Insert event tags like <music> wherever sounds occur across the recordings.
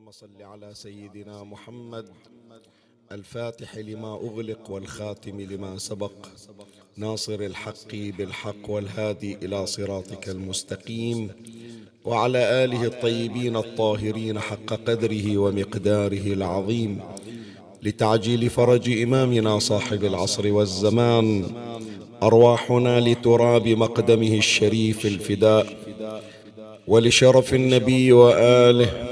اللهم صل على سيدنا محمد الفاتح لما أغلق والخاتم لما سبق ناصر الحق بالحق والهادي إلى صراطك المستقيم وعلى آله الطيبين الطاهرين حق قدره ومقداره العظيم لتعجيل فرج إمامنا صاحب العصر والزمان أرواحنا لتراب مقدمه الشريف الفداء ولشرف النبي وآله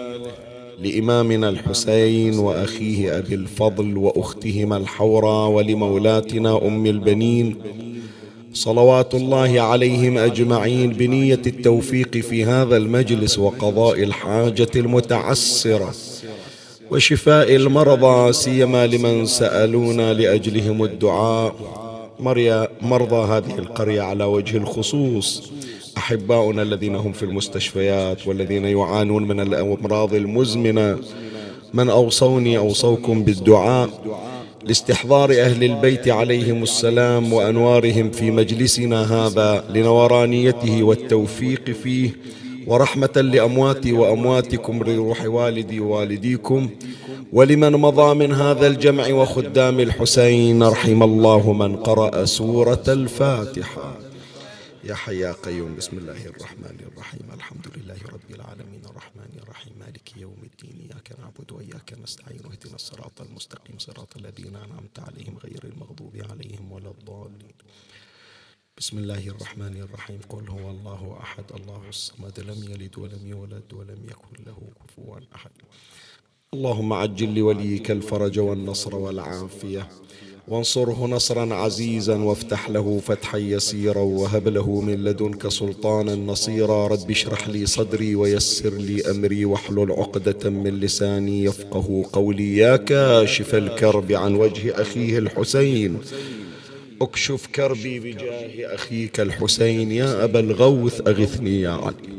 لإمامنا الحسين وأخيه أبي الفضل وأختهما الحورى ولمولاتنا أم البنين صلوات الله عليهم أجمعين بنية التوفيق في هذا المجلس وقضاء الحاجة المتعسرة وشفاء المرضى سيما لمن سألونا لأجلهم الدعاء. مرضى هذه القرية على وجه الخصوص. أحباؤنا الذين هم في المستشفيات والذين يعانون من الأمراض المزمنة. من أوصوني أوصوكم بالدعاء لاستحضار أهل البيت عليهم السلام وأنوارهم في مجلسنا هذا لنورانيته والتوفيق فيه. ورحمة لامواتي وأمواتكم لروح والدي ووالديكم. ولمن مضى من هذا الجمع وخدام الحسين رحم الله من قرأ سورة الفاتحة. يا حي يا قيوم بسم الله الرحمن الرحيم. الحمد لله رب العالمين. الرحمن الرحيم. مالك يوم الدين. إياك نعبد وإياك نستعين. اهدنا الصراط المستقيم. صراط الذين أنعمت عليهم غير المغضوب عليهم ولا الضالين. بسم الله الرحمن الرحيم. قل هو الله أحد. الله الصمد لم يلد ولم يولد ولم يكن له كفوا أحد. اللهم عجل لوليك الفرج والنصر والعافية. وانصره نصرا عزيزا وافتح له فتحا يسيرا وهب له من لدنك سلطانا نصيرا. رب اشرح لي صدري ويسر لي أمري. واحلل عقدة من لساني يفقه قولي. يا كاشف الكرب عن وجه أخيه الحسين. اكشف كربي بجاه أخيك الحسين. يا أبا الغوث أغثني يا علي.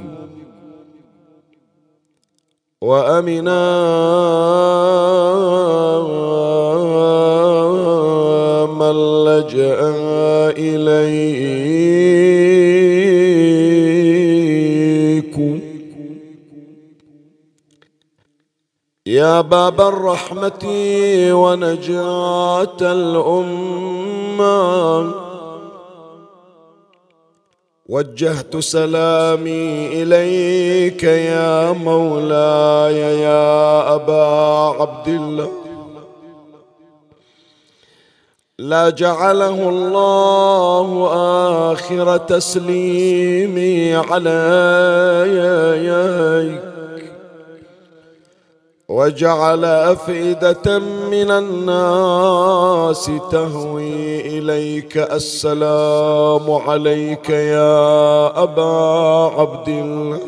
وأمنا من لجأ إليكم. يا باب الرحمة ونجاة الأمة. وجهت سلامي إليك يا مولاي يا أبا عبد الله. لا جعله الله آخر تسليمي عليك وجعل أفئدة من الناس تهوي إليك السلام عليك يا أبا عبد الله.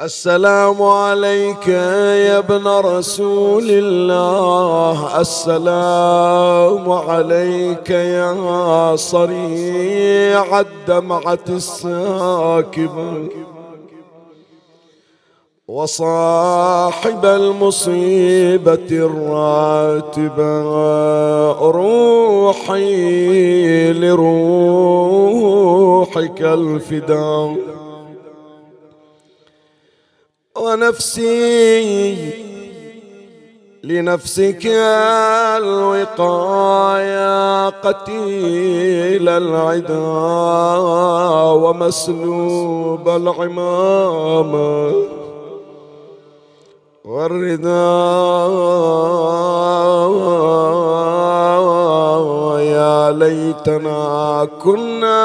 السلام عليك يا ابن رسول الله. السلام عليك يا صريع الدمعة الساكبة وصاحب المصيبة الراتبة روحي لروحك الفداء. ونفسي لنفسك الوقاية قتيل العدا ومسلوب العمامة. والرداء يا ليتنا كنا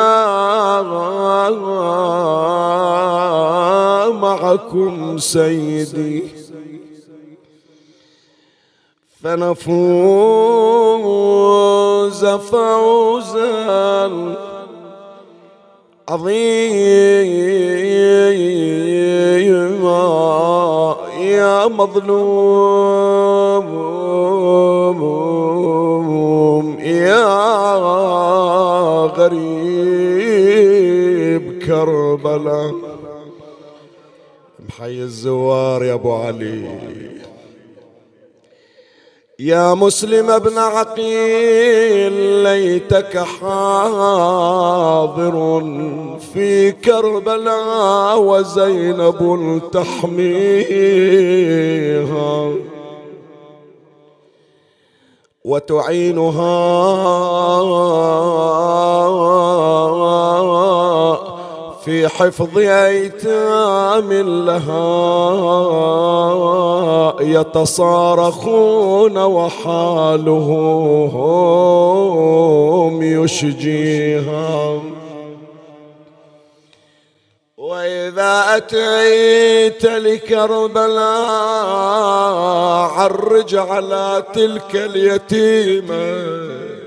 معكم سيدي. فنفوز فوزا عظيما. مظلوم يا غريب كربلاء. محي الزوار يا أبو علي. يا مسلم ابن عقيل ليتك حاضر في كربلاء وزينب تحميها. وتعينها في حفظ أيتام لها يتصارخون وحالهم يشجيها. وإذا أتيت لكربلاء عرج على تلك اليتيمة.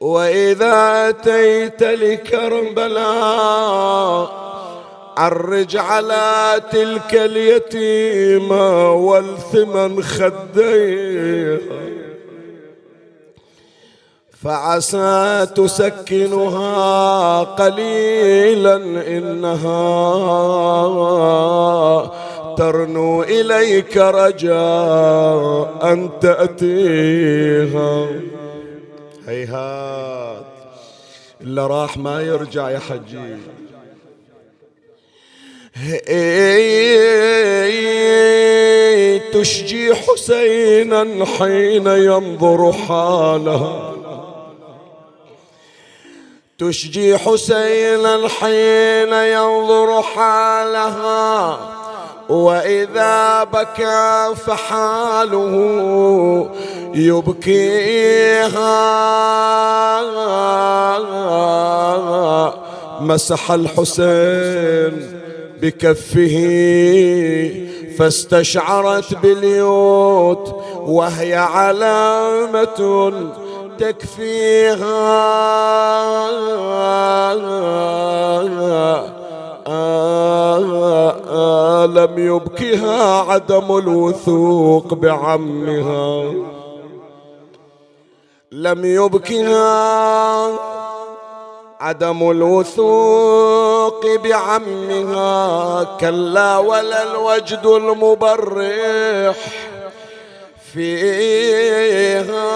وإذا أتيت لكربلاء عرج على تلك اليتيمة والثمن خديها. فعسى تسكنها قليلا إنها ترنو إليك رجاء أن تأتيها. هيهات. إلا راح ما يرجع يا حجي. تشجي حسينا حين ينظر حالها تشجي حسينا حين ينظر حالها وإذا بكى فحاله يبكيها. مسح الحسين بكفه فاستشعرت باليوت وهي علامة تكفيها. آه لم يبكها عدم الوثوق بعمها. لم يبكها عدم الوثوق بعمها. كلا ولا الوجد المبرح فيها.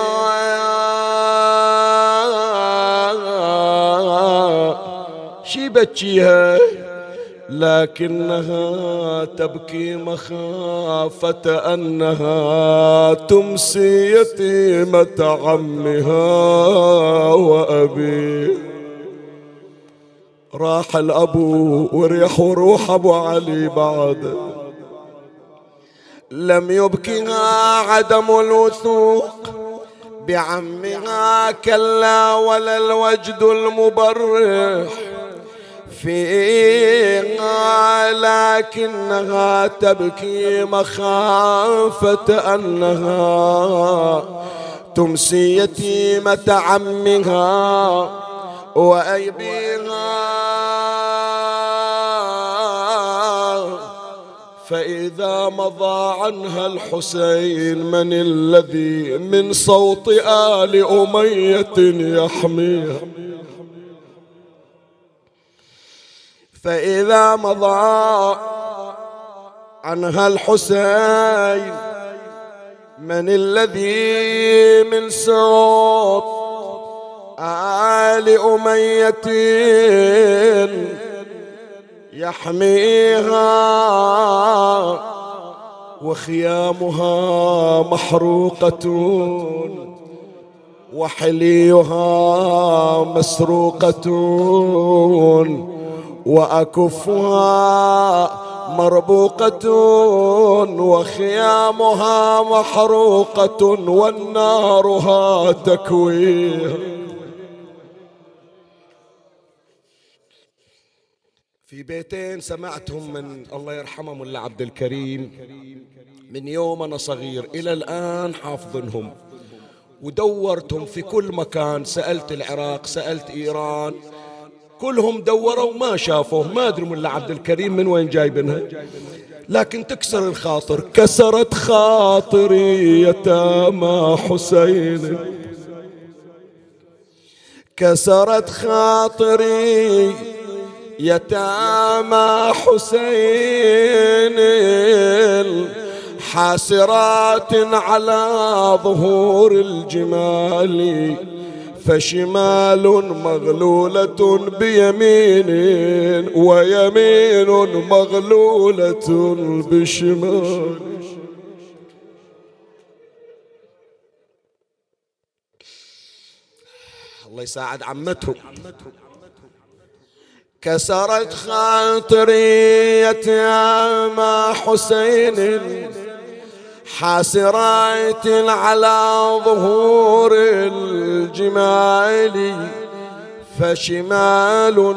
شي بتشيها؟ لكنها تبكي مخافة أنها تمسي يتيمة عمها وأبيه راح الأبو وريح روح أبو علي بعد. لم يبكها عدم الوثوق. بعمها كلا ولا الوجد المبرح. فيها لكنها تبكي مخافة أنها تمسي يتيمة عمها وأيبيها فإذا مضى عنها الحسين من الذي من صوت آل أمية يحميها؟ فإذا مضى عنها الحسين من الذي من صوت آل أمية يحميها وخيامها محروقة وحليها مسروقة وأكفها مربوقة وخيامها محروقة والنارها تكويها في بيتين سمعتهم من الله يرحمه ملا عبد الكريم. من يوم أنا صغير إلى الآن حافظنهم. ودورتهم في كل مكان. سألت العراق سألت إيران. كلهم دوروا ما شافوه. ما أدري ملا عبد الكريم من وين جايبنها لكن تكسر الخاطر. كسرت خاطري يتامى حسين. كسرت خاطري يتامى حسين. حاسرات على ظهور الجمال. فشمال مغلولة بيمين ويمين مغلولة بشمال. الله يساعد عمته كسرت خاطري يتامى حسين. حاسرات على ظهور الجمال فشمال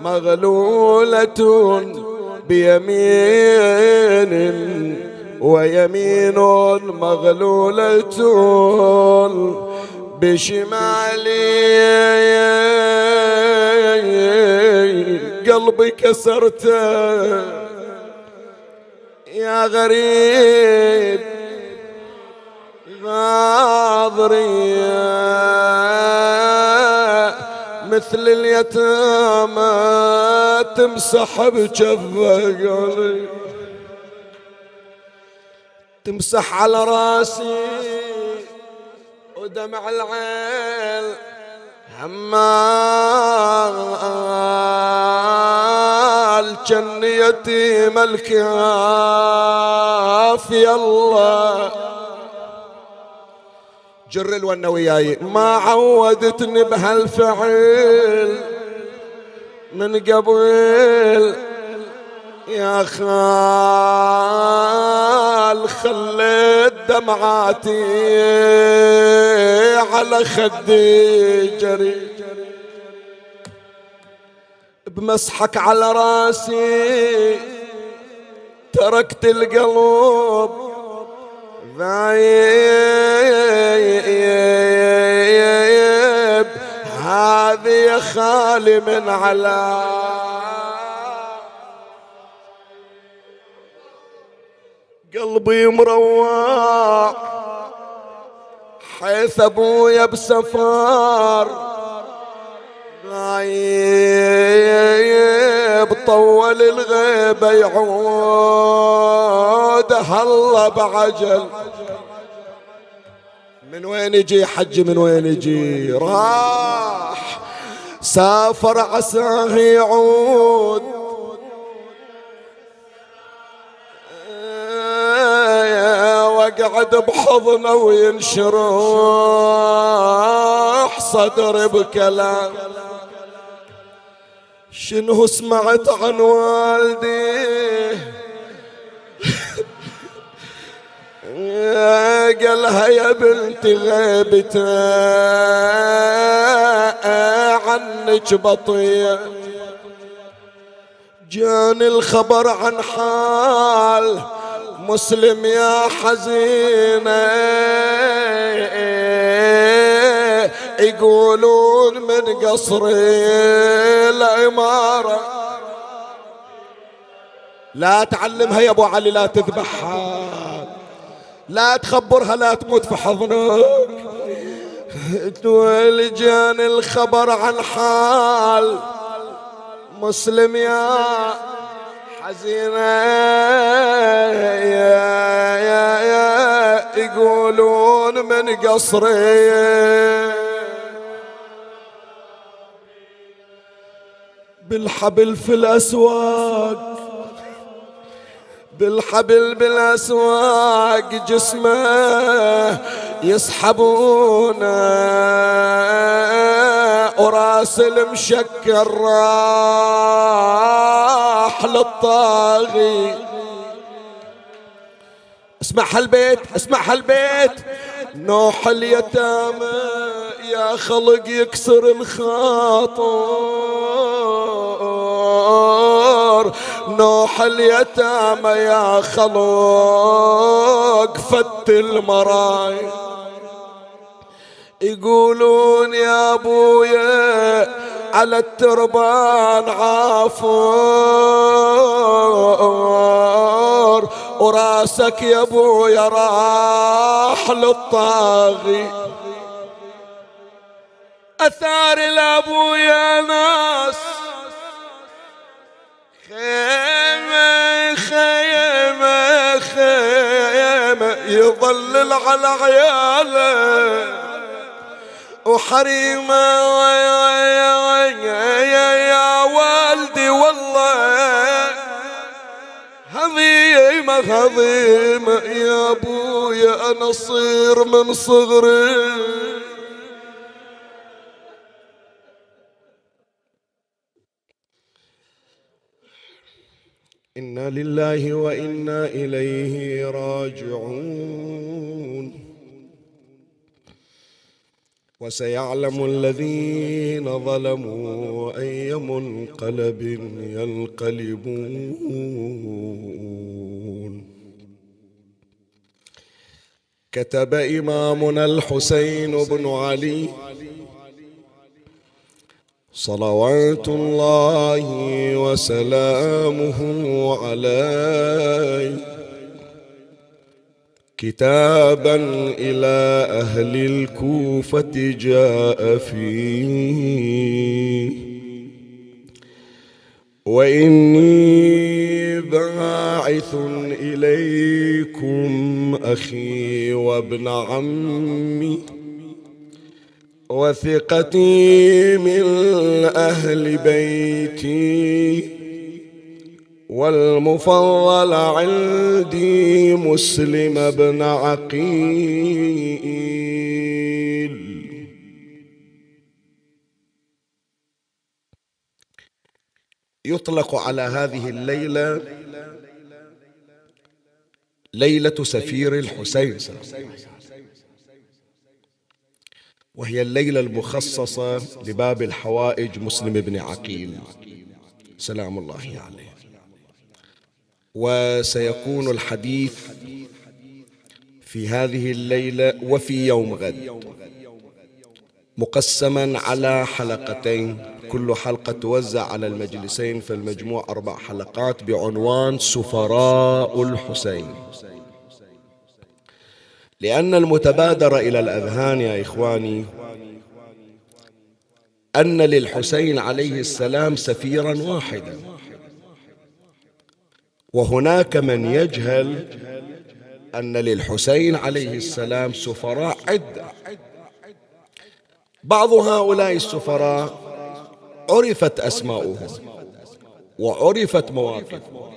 مغلولة بيمين ويمين مغلولة بشمالي قلبي كسرته يا غريب غاضري مثل اليتامى تمسح بجفه تمسح على راسي ودمع العين جن يتيم الكاف الله. جر الون وياي ما عودتني بهالفعل من قبل. يا خال خليت دمعاتي على خدي جري بمسحك على راسي. تركت القلب ذايب هذه خالي من على قلبي مروع حيث أبويا بسفار غايب طول الغيبة يعود. هلا بعجل. من وين يجي حج؟ من وين يجي راح. سافر عساه يعود. واقعد بحضنه وينشرح صدري بكلام. شنو سمعت عن والدي؟ <laughs> قالها يا بنتي غيبته عنك بطيء جاني الخبر عن حال مسلم يا حزينة. يقولون من قصر العمارة لا تعلمها يا أبو علي لا تذبحها. لا تخبرها لا تموت في حضنك. جاني الخبر عن حال. مسلم يا حزينة. يا يا يا يقولون من قصري. بالحبل في الأسواق بالحبل بالأسواق جسمه يسحبونه. وراس المشكر راح للطاغي. اسمع هالبيت اسمع هالبيت نوح اليتامى يا خلق يكسر الخاطر. نوح اليتامى يا خلق فت المراي يقولون يا أبويا على التربان عافور وراسك يا أبويا راح للطاغي. أثار الابو يا ناس. خيمة خيمة خيمة يظلل على عياله. وحريمة يا والدي والله. هضيمة هضيمة يا ابويا أنا صير من صغري. إنا لله وإنا إليه راجعون. وسيعلم الذين ظلموا أي منقلب ينقلبون. كتب إمامنا الحسين بن علي صلوات الله وسلامه عليه. كتابا إلى أهل الكوفة جاء فيه. وإني باعث إليكم أخي وابن عمي وثقتي من أهل بيتي. والمفضل عندي مسلم بن عقيل. يطلق على هذه الليلة ليلة سفير الحسين وهي الليلة المخصصة لباب الحوائج مسلم بن عقيل. سلام الله عليه. وسيكون الحديث في هذه الليلة وفي يوم غد مقسما على حلقتين. كل حلقة توزع على المجلسين فالمجموع أربع حلقات بعنوان سفراء الحسين. لأن المتبادر إلى الأذهان يا إخواني أن للحسين عليه السلام سفيرا واحدا. وهناك من يجهل أن للحسين عليه السلام سفراء عدة. بعض هؤلاء السفراء عرفت أسماؤهم وعرفت مواقفهم.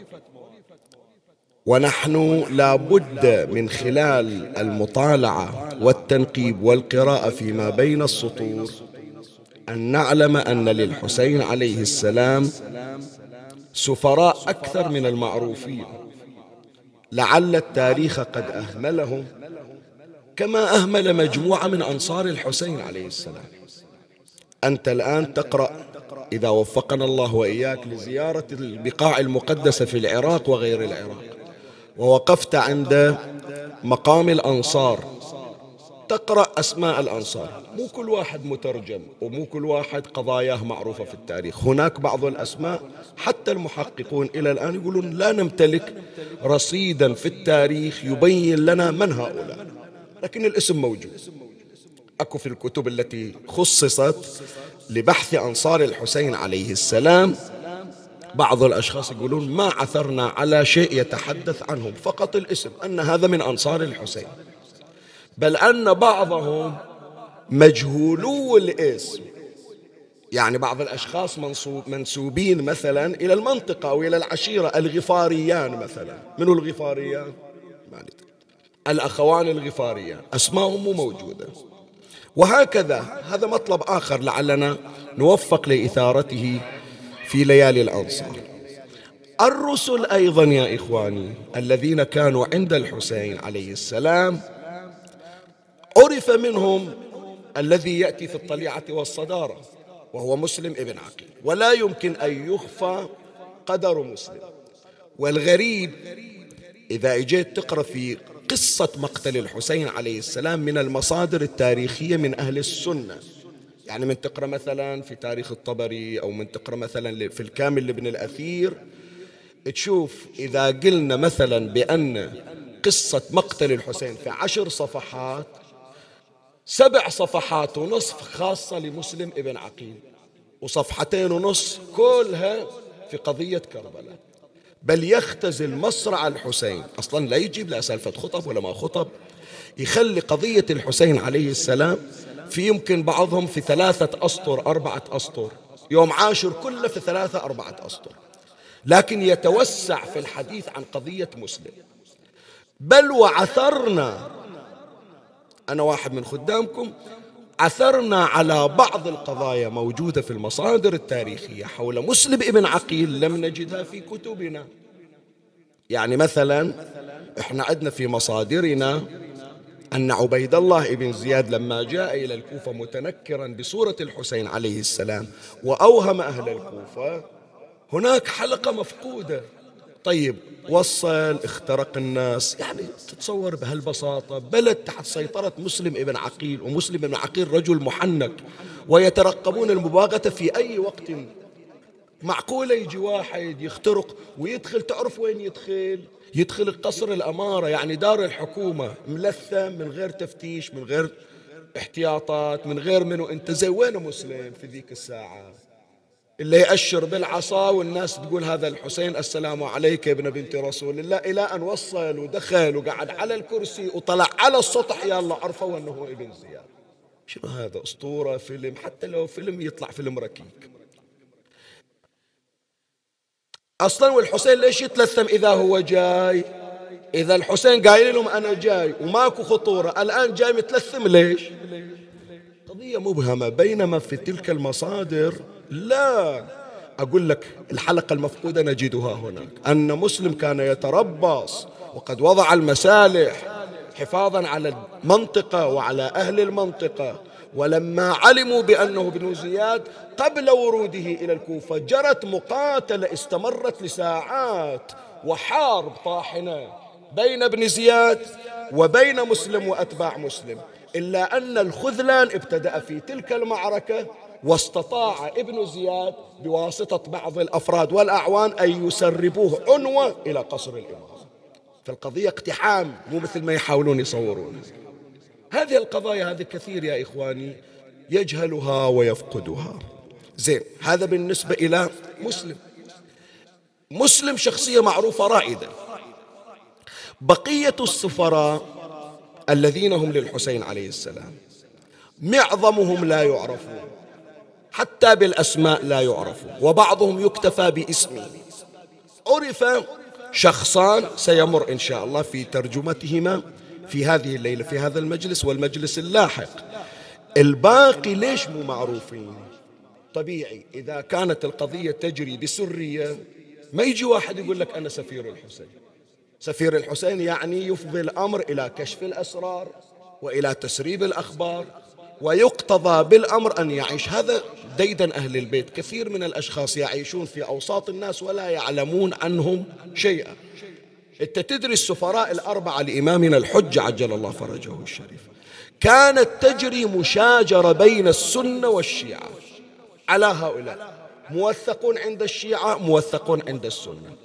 ونحن لا بد من خلال المطالعة والتنقيب والقراءة فيما بين السطور أن نعلم أن للحسين عليه السلام سفراء أكثر من المعروفين. لعل التاريخ قد أهملهم كما أهمل مجموعة من أنصار الحسين عليه السلام. أنت الآن تقرأ إذا وفقنا الله وإياك لزيارة البقاع المقدسة في العراق وغير العراق ووقفت عند مقام الأنصار تقرأ أسماء الأنصار. مو كل واحد مترجم ومو كل واحد قضاياه معروفة في التاريخ. هناك بعض الأسماء حتى المحققون إلى الآن يقولون لا نمتلك رصيدا في التاريخ يبين لنا من هؤلاء. لكن الاسم موجود. أكو في الكتب التي خصصت لبحث أنصار الحسين عليه السلام بعض الأشخاص يقولون ما عثرنا على شيء يتحدث عنهم. فقط الاسم أن هذا من أنصار الحسين. بل أن بعضهم مجهولو الاسم. يعني بعض الأشخاص منصوب منسوبين مثلا إلى المنطقة أو إلى العشيرة الغفاريان مثلا. من الغفاريان؟ الأخوان الغفاريان. أسماءهم مو موجودة. وهكذا هذا مطلب آخر لعلنا نوفق لإثارته في ليالي الأنصار. الرسل أيضا يا إخواني الذين كانوا عند الحسين عليه السلام عرف منهم الذي يأتي في الطليعة والصدارة وهو مسلم ابن عقيل. ولا يمكن أن يخفى قدر مسلم. والغريب إذا إجيت تقرأ في قصة مقتل الحسين عليه السلام من المصادر التاريخية من أهل السنة. يعني من تقرأ مثلا في تاريخ الطبري أو من تقرأ مثلا في الكامل لابن الأثير. تشوف إذا قلنا مثلا بأن قصة مقتل الحسين في عشر صفحات سبع صفحات ونصف خاصة لمسلم ابن عقيل. وصفحتين ونص كلها في قضية كربلاء. بل يختزل مصرع الحسين. أصلا لا يجيب لا سالفة خطب ولا ما خطب. يخلي قضية الحسين عليه السلام في يمكن بعضهم في ثلاثة أسطر أربعة أسطر. يوم عاشر كله في ثلاثة أربعة أسطر. لكن يتوسع في الحديث عن قضية مسلم. بل وعثرنا أنا واحد من خدامكم. عثرنا على بعض القضايا موجودة في المصادر التاريخية حول مسلم ابن عقيل لم نجدها في كتبنا. يعني مثلا إحنا عندنا في مصادرنا أن عبيد الله بن زياد لما جاء إلى الكوفة متنكرا بصورة الحسين عليه السلام وأوهم أهل الكوفة هناك حلقة مفقودة. طيب وصل اخترق الناس. يعني تتصور بهالبساطة بلد تحت سيطرة مسلم ابن عقيل ومسلم ابن عقيل رجل محنك ويترقبون المباغتة في أي وقت. معقولة يجي واحد يخترق ويدخل تعرف وين يدخل؟ يدخل قصر الأمارة يعني دار الحكومة ملثم من غير تفتيش من غير احتياطات من غير منو. انت زي وين مسلم في ذيك الساعة؟ اللي يأشر بالعصا والناس تقول هذا الحسين السلام عليك يا ابن بنت رسول الله. إلى أن وصل ودخل وقعد على الكرسي وطلع على السطح يا الله عرفوا أنه ابن زياد. شنو هذا؟ أسطورة فيلم حتى لو فيلم يطلع فيلم ركيك. أصلا والحسين ليش يتلثم؟ إذا هو جاي. إذا الحسين قايل لهم أنا جاي وماكو خطورة الآن جاي متلثم ليش؟ قضية مبهمة. بينما في تلك المصادر لا. أقول لك الحلقة المفقودة نجدها هناك. أن مسلم كان يتربص وقد وضع المسالح حفاظا على المنطقة وعلى أهل المنطقة. ولما علموا بأنه ابن زياد قبل وروده إلى الكوفة جرت مقاتلة استمرت لساعات وحارب طاحنة بين ابن زياد وبين مسلم وأتباع مسلم. إلا أن الخذلان ابتدأ في تلك المعركة واستطاع ابن زياد بواسطة بعض الأفراد والأعوان أن يسربوه عنوة إلى قصر الإمارة. فالقضية اقتحام مو مثل ما يحاولون يصورون. هذه القضايا هذه كثير يا إخواني يجهلها ويفقدها. زين هذا بالنسبة إلى مسلم. مسلم شخصية معروفة رائدة. بقية السفراء الذين هم للحسين عليه السلام معظمهم لا يعرفون. حتى بالأسماء لا يعرفون وبعضهم يكتفى باسمه. عرف شخصان سيمر إن شاء الله في ترجمتهما في هذه الليلة في هذا المجلس والمجلس اللاحق. الباقي ليش مو معروفين؟ طبيعي إذا كانت القضية تجري بسرية ما يجي واحد يقول لك أنا سفير الحسين. سفير الحسين يعني يفضي الأمر إلى كشف الأسرار وإلى تسريب الأخبار ويقتضى بالأمر أن يعيش. هذا ديدا أهل البيت. كثير من الأشخاص يعيشون في أوساط الناس ولا يعلمون عنهم شيئا. أنت تدري السفراء الأربعة لإمامنا الحج عجل الله فرجه الشريف. كانت تجري مشاجرة بين السنة والشيعة. على هؤلاء. موثقون عند الشيعة موثقون عند السنة.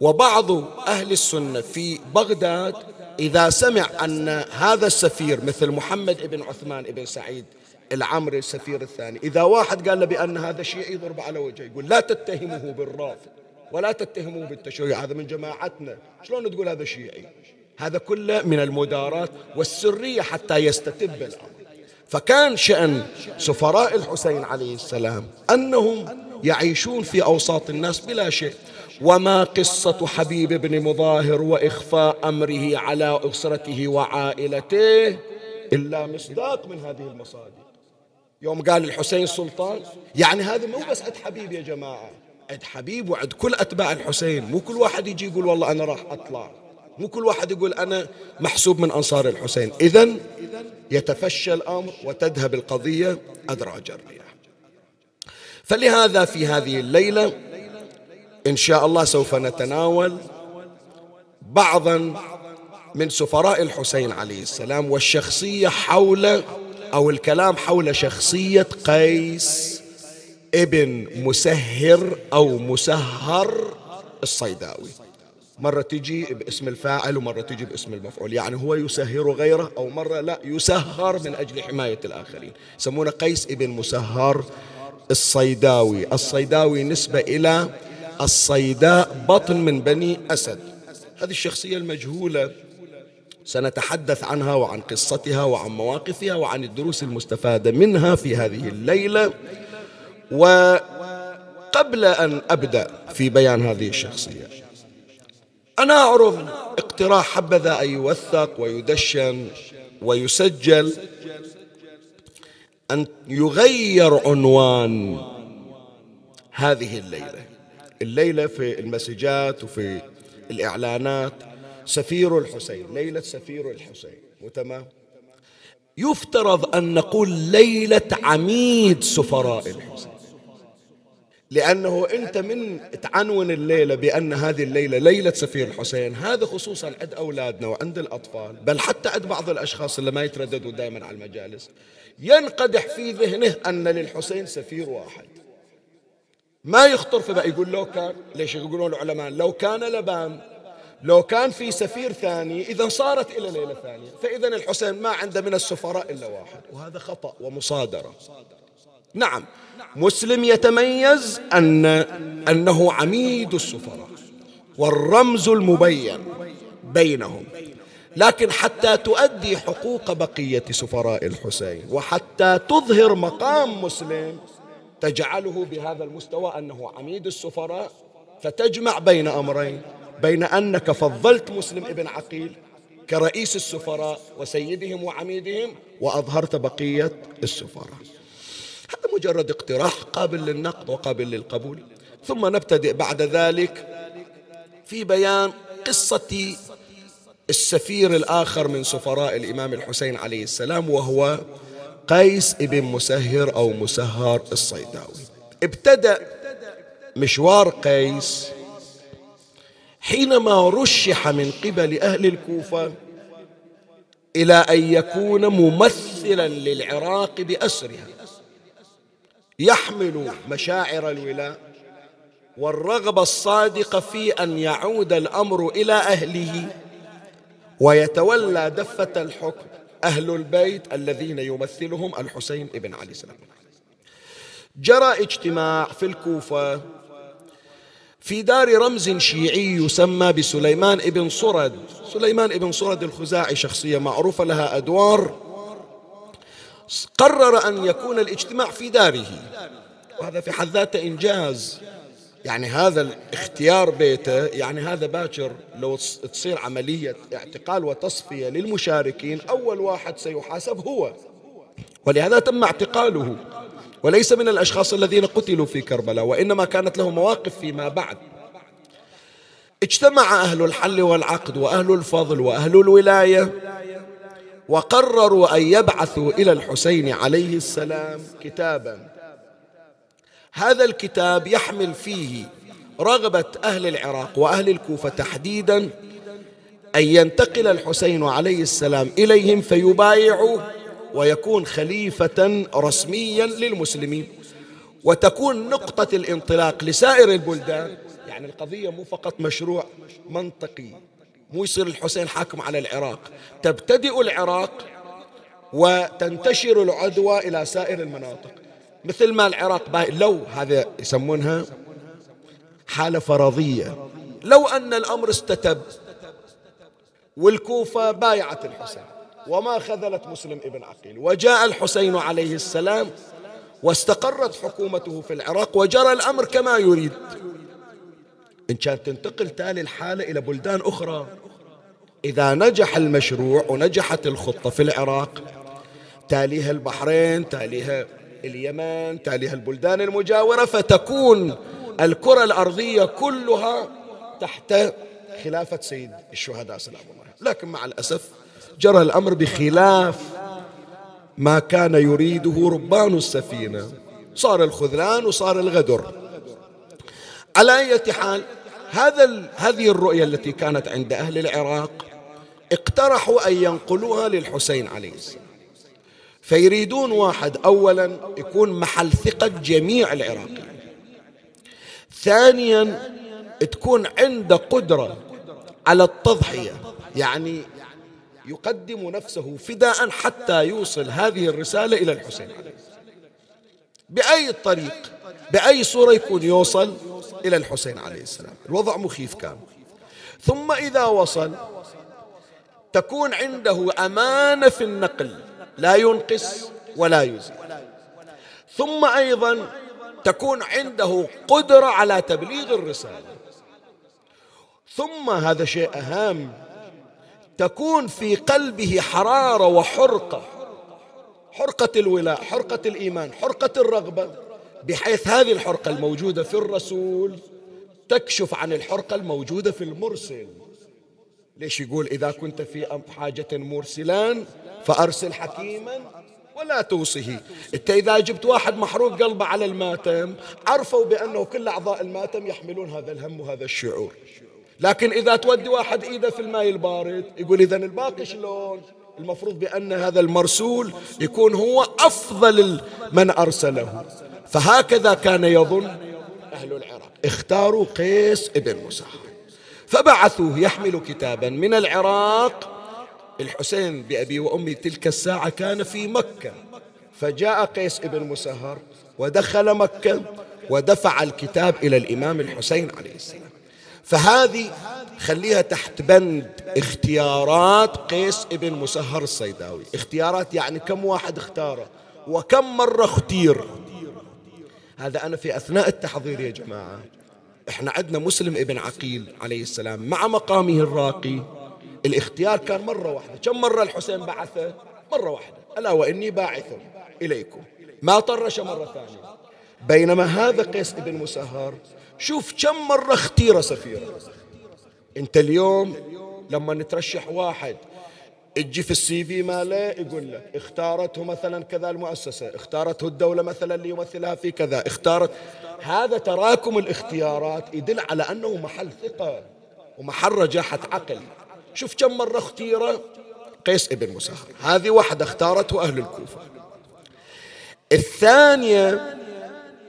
وبعض أهل السنة في بغداد إذا سمع أن هذا السفير مثل محمد بن عثمان بن سعيد العمري السفير الثاني. إذا واحد قال له بأن هذا شيعي يضرب على وجهه يقول لا تتهمه بالرافض ولا تتهموه بالتشيع هذا من جماعتنا. شلون تقول هذا شيعي؟ هذا كله من المدارات والسرية حتى يستتب الأمر. فكان شأن سفراء الحسين عليه السلام أنهم يعيشون في أوساط الناس بلا شيء. وما قصة حبيب بن مظاهر وإخفاء أمره على أسرته وعائلته إلا مصداق من هذه المصادر. يوم قال الحسين سلطان يعني هذا مو بس عند حبيب يا جماعة عند حبيب وعند كل أتباع الحسين. مو كل واحد يجي يقول والله أنا راح أطلع. مو كل واحد يقول أنا محسوب من أنصار الحسين. إذا يتفشى الأمر وتذهب القضية أدراج الرياح فلهذا في هذه الليلة إن شاء الله سوف نتناول بعضا من سفراء الحسين عليه السلام والشخصية حول أو الكلام حول شخصية قيس ابن مسهر أو مسهر الصيداوي. مرة تجي باسم الفاعل ومرة تجي باسم المفعول. يعني هو يسهر غيره أو مرة لا يسهر من أجل حماية الآخرين. يسمونه قيس ابن مسهر الصيداوي. الصيداوي نسبة إلى الصيداء بطن من بني أسد. هذه الشخصية المجهولة سنتحدث عنها وعن قصتها وعن مواقفها وعن الدروس المستفادة منها في هذه الليلة. وقبل أن أبدأ في بيان هذه الشخصية أنا أعرض اقتراح حبذا أن يوثق ويدشن ويسجل أن يغير عنوان هذه الليلة. الليلة في المسجات وفي الإعلانات سفير الحسين ليلة سفير الحسين وتمام يفترض أن نقول ليلة عميد سفراء الحسين. لأنه أنت من تعنون الليلة بأن هذه الليلة ليلة سفير الحسين. هذا خصوصا عند أولادنا وعند الأطفال بل حتى عند بعض الأشخاص اللي ما يترددوا دائما على المجالس. ينقدح في ذهنه أن للحسين سفير واحد. ما يخطر في بقى يقول لو كان ليش يقولون العلماء؟ لو كان لبان لو كان في سفير ثاني إذا صارت إلى ليلة ثانية فإذا الحسين ما عنده من السفراء إلا واحد وهذا خطأ ومصادرة. نعم مسلم يتميز أن أنه عميد السفراء والرمز المبين بينهم لكن حتى تؤدي حقوق بقية سفراء الحسين وحتى تظهر مقام مسلم تجعله بهذا المستوى أنه عميد السفراء فتجمع بين أمرين. بين أنك فضلت مسلم ابن عقيل كرئيس السفراء وسيدهم وعميدهم وأظهرت بقية السفراء. هذا مجرد اقتراح قابل للنقد وقابل للقبول. ثم نبتدئ بعد ذلك في بيان قصة السفير الآخر من سفراء الإمام الحسين عليه السلام وهو قيس ابن مسهر أو مسهر الصيداوي. ابتدأ مشوار قيس حينما رشح من قبل أهل الكوفة إلى أن يكون ممثلا للعراق بأسرها يحمل مشاعر الولاء والرغبة الصادقة في أن يعود الأمر إلى أهله ويتولى دفة الحكم أهل البيت الذين يمثلهم الحسين بن علي السلام. جرى اجتماع في الكوفة في دار رمز شيعي يسمى بسليمان ابن صرد. سليمان ابن صرد الخزاعي شخصية معروفة لها أدوار. قرر أن يكون الاجتماع في داره. وهذا في حد ذاته إنجاز. يعني هذا الاختيار بيته يعني هذا باكر لو تصير عملية اعتقال وتصفية للمشاركين أول واحد سيحاسب هو. ولهذا تم اعتقاله. وليس من الأشخاص الذين قتلوا في كربلاء وإنما كانت له مواقف فيما بعد. اجتمع أهل الحل والعقد وأهل الفضل وأهل الولاية وقرروا أن يبعثوا إلى الحسين عليه السلام كتابا. هذا الكتاب يحمل فيه رغبة أهل العراق وأهل الكوفة تحديدا أن ينتقل الحسين عليه السلام إليهم فيبايعوا ويكون خليفة رسميا للمسلمين. وتكون نقطة الانطلاق لسائر البلدان. يعني القضية مو فقط مشروع منطقي. مو يصير الحسين حاكم على العراق. تبتدئ العراق وتنتشر العدوى إلى سائر المناطق. مثل ما العراق لو هذا يسمونها حالة فرضية. لو أن الأمر استتب والكوفة بايعت الحسين. وما خذلت مسلم ابن عقيل. وجاء الحسين عليه السلام واستقرت حكومته في العراق وجرى الأمر كما يريد. إن كانت تنتقل تالي الحالة إلى بلدان أخرى. إذا نجح المشروع ونجحت الخطة في العراق تاليها البحرين تاليها اليمن تاليها البلدان المجاورة فتكون الكرة الأرضية كلها تحت خلافة سيد الشهداء سلام الله لكن مع الأسف جرى الأمر بخلاف ما كان يريده ربان السفينة. صار الخذلان وصار الغدر. على أي حال هذا هذه الرؤية التي كانت عند أهل العراق اقترحوا أن ينقلوها للحسين عليه السلام. فيريدون واحد أولا يكون محل ثقة جميع العراقيين. ثانيا تكون عنده قدرة على التضحية. يعني يقدم نفسه فداء حتى يوصل هذه الرسالة إلى الحسين. بأي طريق بأي صورة يكون يوصل إلى الحسين عليه السلام. الوضع مخيف كان. ثم إذا وصل تكون عنده أمانة في النقل. لا ينقص ولا يزيد. ثم أيضا تكون عنده قدرة على تبليغ الرسالة. ثم هذا شيء أهم. تكون في قلبه حرارة وحرقة. حرقة الولاء حرقة الإيمان حرقة الرغبة. بحيث هذه الحرقة الموجودة في الرسول تكشف عن الحرقة الموجودة في المرسل. ليش يقول إذا كنت في حاجة مرسلان فأرسل حكيما ولا توصه. إنت إذا جبت واحد محروق قلبه على الماتم عرفوا بأنه كل أعضاء الماتم يحملون هذا الهم وهذا الشعور. لكن إذا تودي واحد إيده في الماء البارد يقول إذا الباقي شلون؟ المفروض بأن هذا المرسول يكون هو أفضل من أرسله. فهكذا كان يظن أهل العراق. اختاروا قيس ابن مسهر فبعثوه يحمل كتابا من العراق. الحسين بأبي وأمي تلك الساعة كان في مكة. فجاء قيس ابن مسهر ودخل مكة ودفع الكتاب إلى الإمام الحسين عليه السلام. فهذه خليها تحت بند اختيارات قيس ابن مسهر الصيداوي. اختيارات يعني كم واحد اختاره وكم مرة اختير. هذا أنا في أثناء التحضير يا جماعة. إحنا عندنا مسلم ابن عقيل عليه السلام مع مقامه الراقي. الاختيار كان مرة واحدة. كم مرة الحسين بعثه؟ مرة واحدة. ألا وإني باعث إليكم. ما طرش مرة ثانية. بينما هذا قيس ابن مسهر شوف كم مرة اختير سفيرا انت اليوم لما نترشح واحد تجي في السي في ماله يقول لك اختارته مثلا كذا المؤسسة اختارته الدولة مثلا ليمثلها في كذا اختارت. هذا تراكم الاختيارات يدل على أنه محل ثقة ومحل رجاحة عقل. شوف كم مرة اختير قيس ابن مسهر. هذه واحدة اختارته أهل الكوفة. الثانية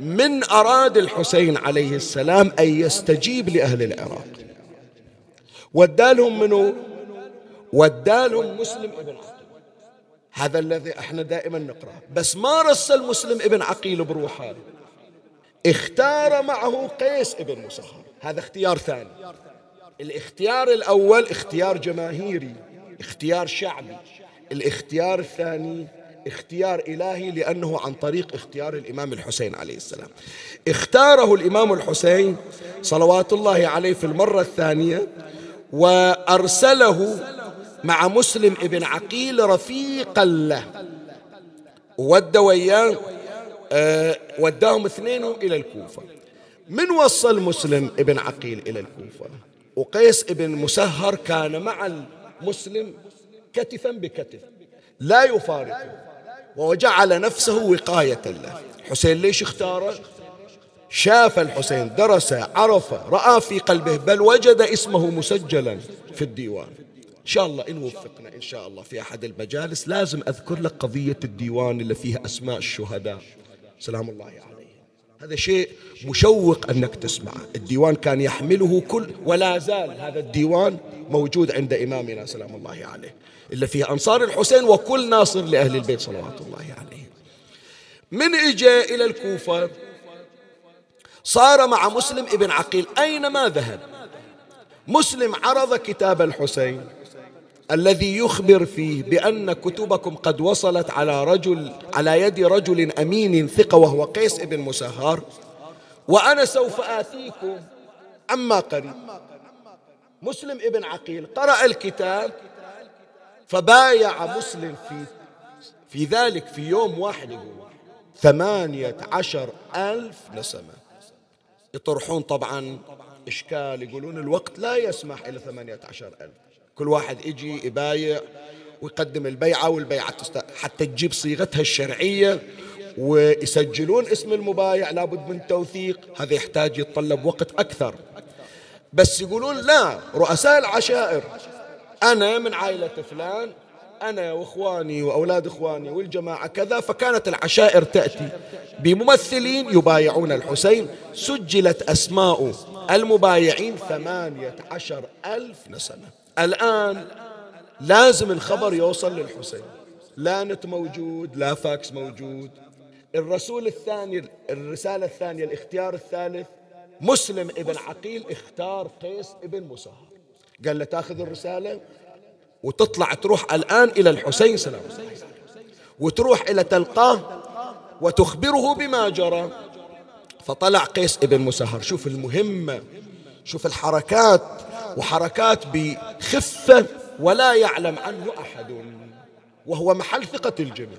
من أراد الحسين عليه السلام أن يستجيب لأهل العراق. ودالهم منه ودالهم مسلم ابن عقيل. هذا الذي إحنا دائما نقرأ بس ما رسل مسلم ابن عقيل بروحه. اختار معه قيس ابن مسهر هذا اختيار ثاني. الاختيار الأول اختيار جماهيري اختيار شعبي. الاختيار الثاني اختيار إلهي لأنه عن طريق اختيار الإمام الحسين عليه السلام. اختاره الإمام الحسين صلوات الله عليه في المرة الثانية وأرسله مع مسلم ابن عقيل رفيقا له. ود وياه أه وداهم اثنين إلى الكوفة. من وصل مسلم ابن عقيل إلى الكوفة؟ وقيس ابن مسهر كان مع المسلم كتفا بكتف لا يفارقه. وجعل نفسه وقاية له. حسين ليش اختاره؟ شاف الحسين درس عرف رأى في قلبه بل وجد اسمه مسجلا في الديوان. إن شاء الله إن وفقنا إن شاء الله في أحد المجالس. لازم أذكر لك قضية الديوان اللي فيها أسماء الشهداء. سلام الله عليهم. هذا شيء مشوق أنك تسمعه. الديوان كان يحمله كل ولا زال هذا الديوان موجود عند إمامنا. سلام الله عليه. إلا فيه أنصار الحسين وكل ناصر لأهل البيت صلوات الله عليه من إجا إلى الكوفة صار مع مسلم ابن عقيل أينما ذهب. مسلم عرض كتاب الحسين الذي يخبر فيه بأن كتبكم قد وصلت على رجل على يد رجل أمين ثقة وهو قيس ابن مسهر وأنا سوف آتيكم عما قريب. مسلم ابن عقيل قرأ الكتاب فبايع مسلم في في ذلك في يوم واحد يقول ثمانية عشر ألف نسمة. يطرحون طبعا إشكال يقولون الوقت لا يسمح إلى ثمانية عشر ألف. كل واحد يجي يبايع ويقدم البيعة والبيعة. حتى تجيب صيغتها الشرعية ويسجلون اسم المبايع لابد من توثيق. هذا يحتاج يتطلب وقت أكثر. بس يقولون لا رؤساء العشائر أنا من عائلة فلان أنا وإخواني وأولاد إخواني والجماعة كذا فكانت العشائر تأتي بممثلين يبايعون الحسين. سجلت أسماء المبايعين ثمانية عشر ألف سنة الآن لازم الخبر يوصل للحسين. لا نت موجود لا فاكس موجود. الرسول الثاني الرسالة الثانية الاختيار الثالث مسلم ابن عقيل اختار قيس ابن مسهر. قال له تاخذ الرسالة وتطلع تروح الآن إلى الحسين سلام. وتروح إلى تلقاه وتخبره بما جرى. فطلع قيس ابن مسهر. شوف المهمة شوف الحركات وحركات بخفة ولا يعلم عنه أحد وهو محل ثقة الجميع.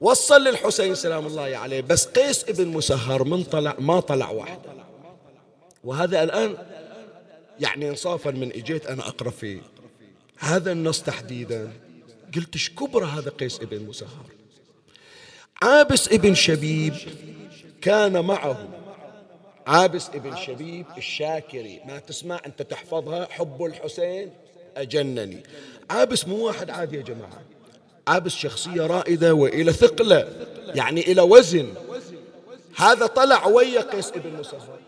وصل للحسين سلام الله عليه. بس قيس ابن مسهر من طلع ما طلع واحد. وهذا الآن يعني انصافا من إجيت أنا أقرأ في هذا النص تحديدا. قلت إيش كبر هذا قيس ابن مسهر؟ عابس ابن شبيب كان معه. عابس ابن شبيب الشاكري. ما تسمع أنت تحفظها. حب الحسين أجنني. عابس مو واحد عادي يا جماعة. عابس شخصية رائدة وإلى ثقلة يعني إلى وزن. هذا طلع ويا قيس ابن مسهر.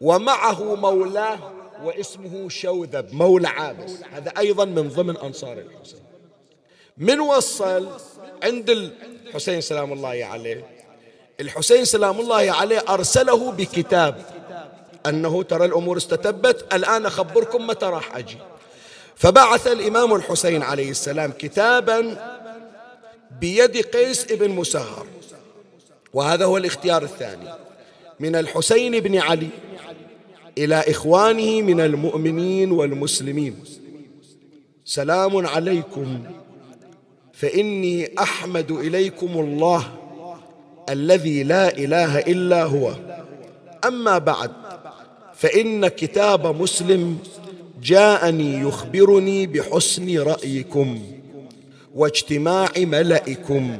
ومعه مولاه واسمه شوذب مولى عابس. هذا أيضا من ضمن أنصار الحسين. من وصل عند الحسين سلام الله عليه؟ الحسين سلام الله عليه أرسله بكتاب أنه ترى الأمور استتبت الآن أخبركم متى راح أجي. فبعث الإمام الحسين عليه السلام كتابا بيد قيس ابن مسهر. وهذا هو الاختيار الثاني. من الحسين بن علي. إلى إخوانه من المؤمنين والمسلمين. سلام عليكم. فإني أحمد إليكم الله الذي لا إله إلا هو. أما بعد فإن كتاب مسلم جاءني يخبرني بحسن رأيكم واجتماع ملئكم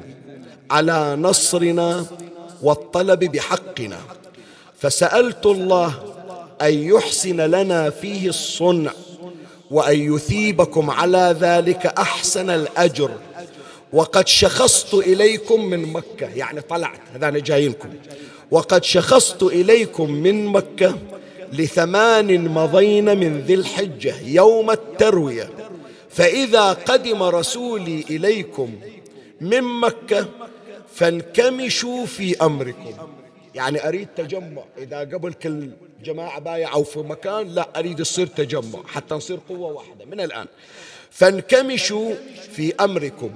على نصرنا والطلب بحقنا. فسألت الله أن يحسن لنا فيه الصنع وأن يثيبكم على ذلك أحسن الأجر. وقد شخصت إليكم من مكة. يعني طلعت هذا أنا جايلكم. وقد شخصت إليكم من مكة لثمان مضين من ذي الحجة يوم التروية. فإذا قدم رسولي إليكم من مكة فانكمشوا في أمركم. يعني أريد تجمع. إذا قبل كل جماعة بايعوا في مكان لا أريد يصير تجمع حتى نصير قوة واحدة من الآن. فانكمشوا في أمركم.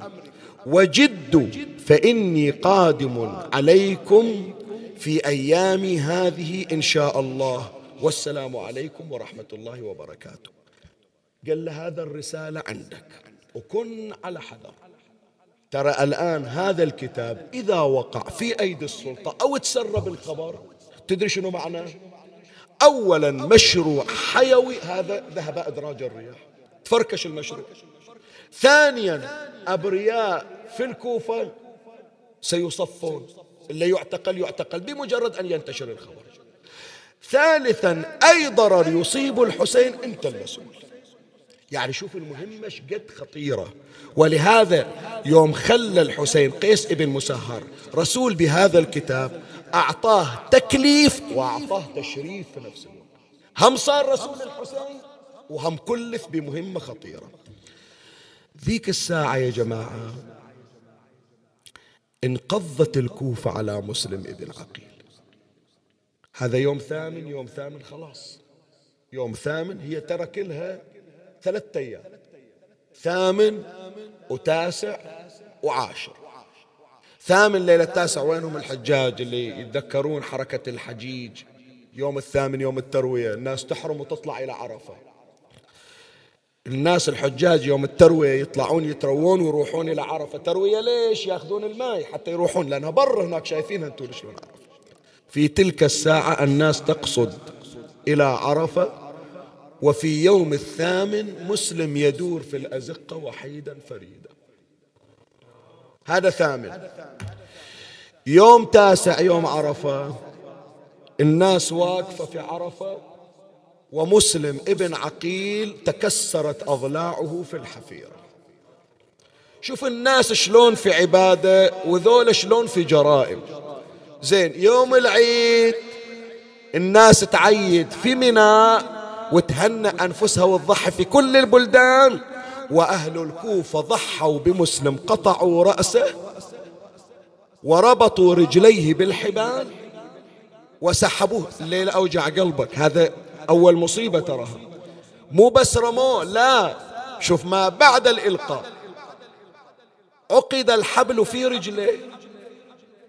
وجدوا فإني قادم عليكم في أيام هذه إن شاء الله. والسلام عليكم ورحمة الله وبركاته. قال له هذا الرسالة عندك. وكن على حذر. ترى الآن هذا الكتاب إذا وقع في أيدي السلطة أو تسرب الخبر تدري شنو معناه؟ أولا مشروع حيوي هذا ذهب أدراج الرياح تفركش المشروع. ثانيا أبرياء في الكوفة سيصفون اللي يعتقل يعتقل بمجرد أن ينتشر الخبر. ثالثا أي ضرر يصيب الحسين أنت المسؤول. يعني شوف المهمة قد خطيرة. ولهذا يوم خلى الحسين قيس ابن مسهر رسول بهذا الكتاب أعطاه تكليف وأعطاه تشريف في نفس الوقت. هم صار رسول الحسين وهم كلف بمهمة خطيرة. ذيك الساعة يا جماعة انقضت الكوفة على مسلم ابن عقيل. هذا يوم ثامن يوم ثامن خلاص. يوم ثامن هي ترى كلها ثلاثة أيام. ثامن وتاسع وعاشر. ثامن ليلة التاسع وينهم الحجاج اللي يتذكرون حركة الحجيج؟ يوم الثامن يوم التروية. الناس تحرم وتطلع إلى عرفة. الناس الحجاج يوم التروية يطلعون يتروون ويروحون إلى عرفة. تروية ليش ياخذون الماء حتى يروحون؟ لأنها برا هناك شايفينها أنتم شلون عرفة. في تلك الساعة الناس تقصد إلى عرفة وفي يوم الثامن مسلم يدور في الأزقة وحيدا فريدا. هذا ثامن. يوم تاسع يوم عرفة. الناس واقفة في عرفة ومسلم ابن عقيل تكسرت أضلاعه في الحفيرة. شوف الناس شلون في عبادة وذول شلون في جرائم. زين يوم العيد الناس تعيد في منى وتهنى أنفسها وتضحي في كل البلدان. وأهل الكوفة ضحوا بمسلم قطعوا رأسه وربطوا رجليه بالحبال وسحبوه. الليلة أوجع قلبك هذا أول مصيبة تراها. مو بس رموه لا. شوف ما بعد الإلقاء. عقد الحبل في رجله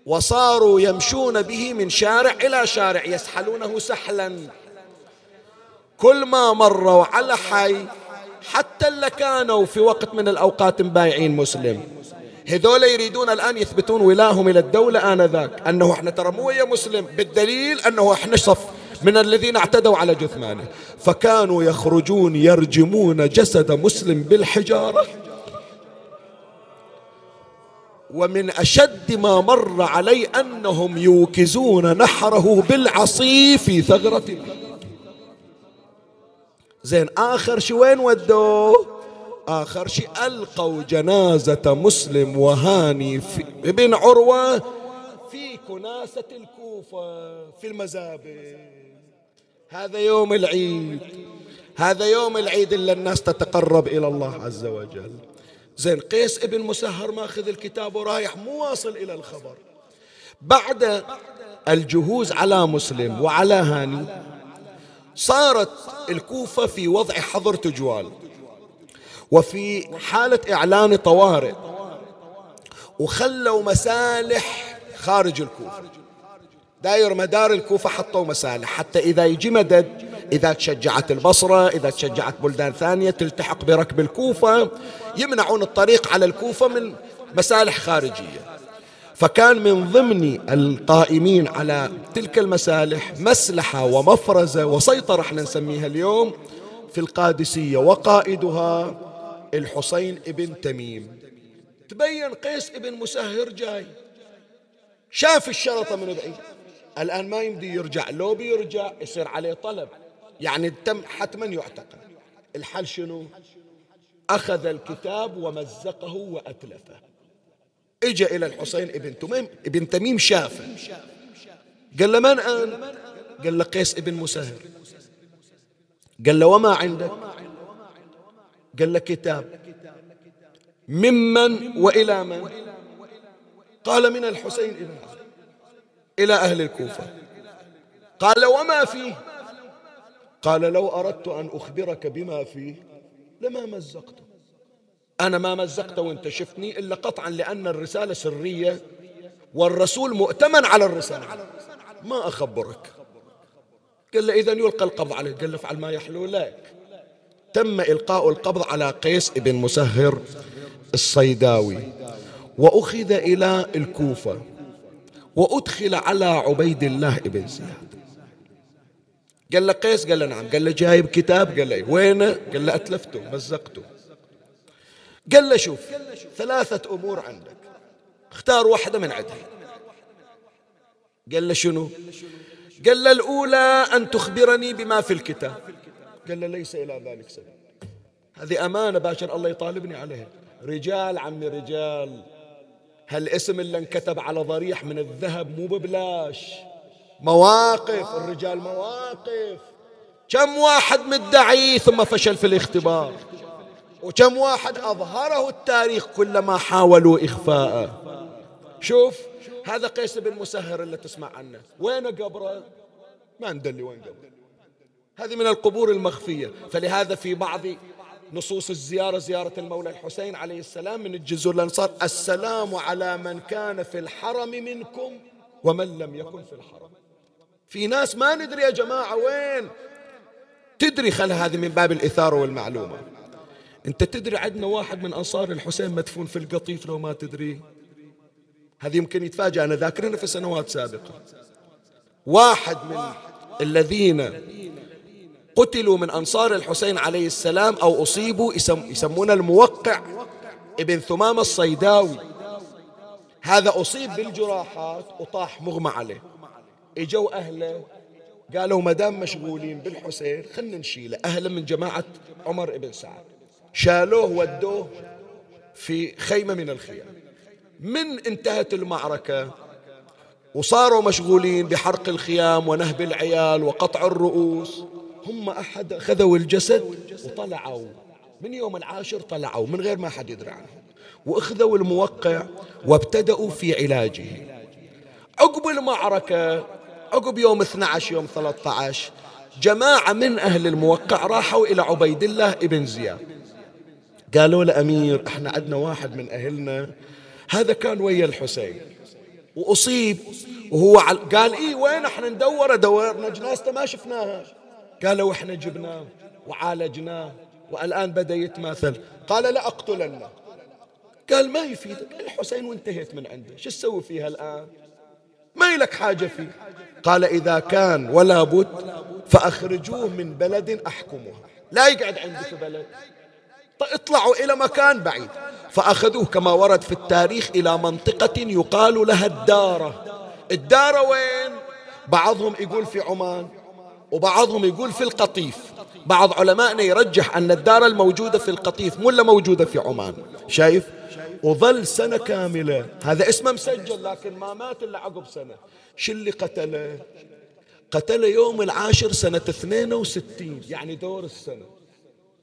وصاروا يمشون به من شارع إلى شارع يسحلونه سحلا. كل ما مروا على حي حتى اللي كانوا في وقت من الأوقات مبايعين مسلم. هذول يريدون الآن يثبتون ولاهم إلى الدولة آنذاك أنه إحنا ترى مو ويا مسلم بالدليل أنه إحنا صف من الذين اعتدوا على جثمانه. فكانوا يخرجون يرجمون جسد مسلم بالحجارة. ومن أشد ما مر علي أنهم يوكزون نحره بالعصي في ثغرة زين آخر شي وين ودوه آخر شيء ألقوا جنازة مسلم وهاني في ابن عروة. في كناسة الكوفة في المزابل. هذا يوم العيد. هذا يوم العيد اللي الناس تتقرب إلى الله عز وجل. زين قيس ابن مسهر ماخذ الكتاب ورايح مو واصل إلى الخبر. بعد الجهوز على مسلم وعلى هاني. صارت الكوفة في وضع حظر تجوال وفي حالة إعلان طوارئ وخلوا مسالح خارج الكوفة. داير مدار الكوفة حطوا مسالح حتى إذا يجي مدد إذا تشجعت البصرة إذا تشجعت بلدان ثانية تلتحق بركب الكوفة يمنعون الطريق على الكوفة من مسالح خارجية. فكان من ضمن القائمين على تلك المسالح مسلحة ومفرزة وسيطرة إحنا نسميها اليوم في القادسية وقائدها الحسين ابن تميم. تبين قيس ابن مسهر جاي. شاف الشرطة من بعيد. الآن ما يمدي يرجع. لو بيرجع يصير عليه طلب. يعني تم حتما يعتقل الحل شنو؟ أخذ الكتاب ومزقه وأتلفه. اجى إلى الحسين ابن تميم ابن تميم شافه. قال له من أنت؟ قال له قيس ابن مسهر. قال له وما عندك؟ قال له كتاب. ممن وإلى من؟ قال من الحسين ابن إلى أهل الكوفة. قال وما فيه؟ قال لو أردت أن أخبرك بما فيه لما مزقته. أنا ما مزقته وانت شفتني إلا قطعا لأن الرسالة سرية والرسول مؤتمن على الرسالة. ما أخبرك. قال له إذا يلقى القبض عليه قال له افعل ما يحلو لك. تم إلقاء القبض على قيس بن مسهر الصيداوي. وأخذ إلى الكوفة. وأدخل على عبيد الله بن زياد. قال له قيس؟ قال له نعم. قال له جايب كتاب؟ قال له وينه؟ قال له أتلفته مزقته. قال له شوف ثلاثة أمور عندك. اختار واحدة من عندها قال له شنو؟ قال له الأولى أن تخبرني بما في الكتاب. قال له ليس إلى ذلك سبيل. هذه أمانة باشر الله يطالبني عليها. رجال عمي رجال هالاسم اللي انكتب على ضريح من الذهب مو ببلاش. مواقف الرجال مواقف. كم واحد مدعي ثم فشل في الاختبار؟ وكم واحد أظهره التاريخ كلما حاولوا إخفاءه. شوف هذا قيس بن مسهر اللي تسمع عنه. وين قبره؟ ما ندلي وين قبره. هذه من القبور المخفية. فلهذا في بعض نصوص الزيارة زيارة المولى الحسين عليه السلام من الجزر الأنصار السلام على من كان في الحرم منكم ومن لم يكن في الحرم. في ناس ما ندري يا جماعة وين. تدري خل هذه من باب الإثارة والمعلومة. أنت تدري عندنا واحد من أنصار الحسين مدفون في القطيف لو ما تدري؟ هذه يمكن يتفاجأ أنا ذاكرنا في سنوات سابقة. واحد من الذين قتلوا من أنصار الحسين عليه السلام أو أصيبوا يسمون الموقع ابن ثمام الصيداوي. هذا أصيب بالجراحات وطاح مغمى عليه. إجوا أهله قالوا ما دام مشغولين بالحسين خلنا نشيله. أهلا من جماعة عمر بن سعد. شالوه ودوه في خيمة من الخيام. من انتهت المعركة وصاروا مشغولين بحرق الخيام ونهب العيال وقطع الرؤوس. هم أحد خذوا الجسد وطلعوا. من يوم العاشر طلعوا من غير ما حد يدري عنهم. وأخذوا الموقع وابتدأوا في علاجه. عقب المعركة عقب يوم 12 يوم 13 جماعة من أهل الموقع راحوا إلى عبيد الله ابن زياد. قالوا له أمير إحنا عندنا واحد من أهلنا. هذا كان ويا الحسين. وأصيب. وهو. قال إيه وين إحنا ندور دورنا جنازته ما شفناها. قالوا إحنا جبناه وعالجناه والآن بدأ يتماثل. قال لا أقتلنه. قال ما يفيدك. الحسين وانتهيت من عنده. شو تسوي فيها الآن؟ ما لك حاجة فيه. قال إذا كان ولا بد فأخرجوه من بلد أحكمها لا يقعد عندي في بلد. اطلعوا إلى مكان بعيد. فأخذوه كما ورد في التاريخ إلى منطقة يقال لها الدارة. الدارة وين؟ بعضهم يقول في عمان وبعضهم يقول في القطيف. بعض علمائنا يرجح أن الدار الموجودة في القطيف مو موجودة في عمان. شايف؟ وظل سنة كاملة. هذا اسمه مسجل لكن ما مات إلا عقب سنة. شو اللي قتله؟ قتله يوم العاشر سنة 62 يعني دور السنة.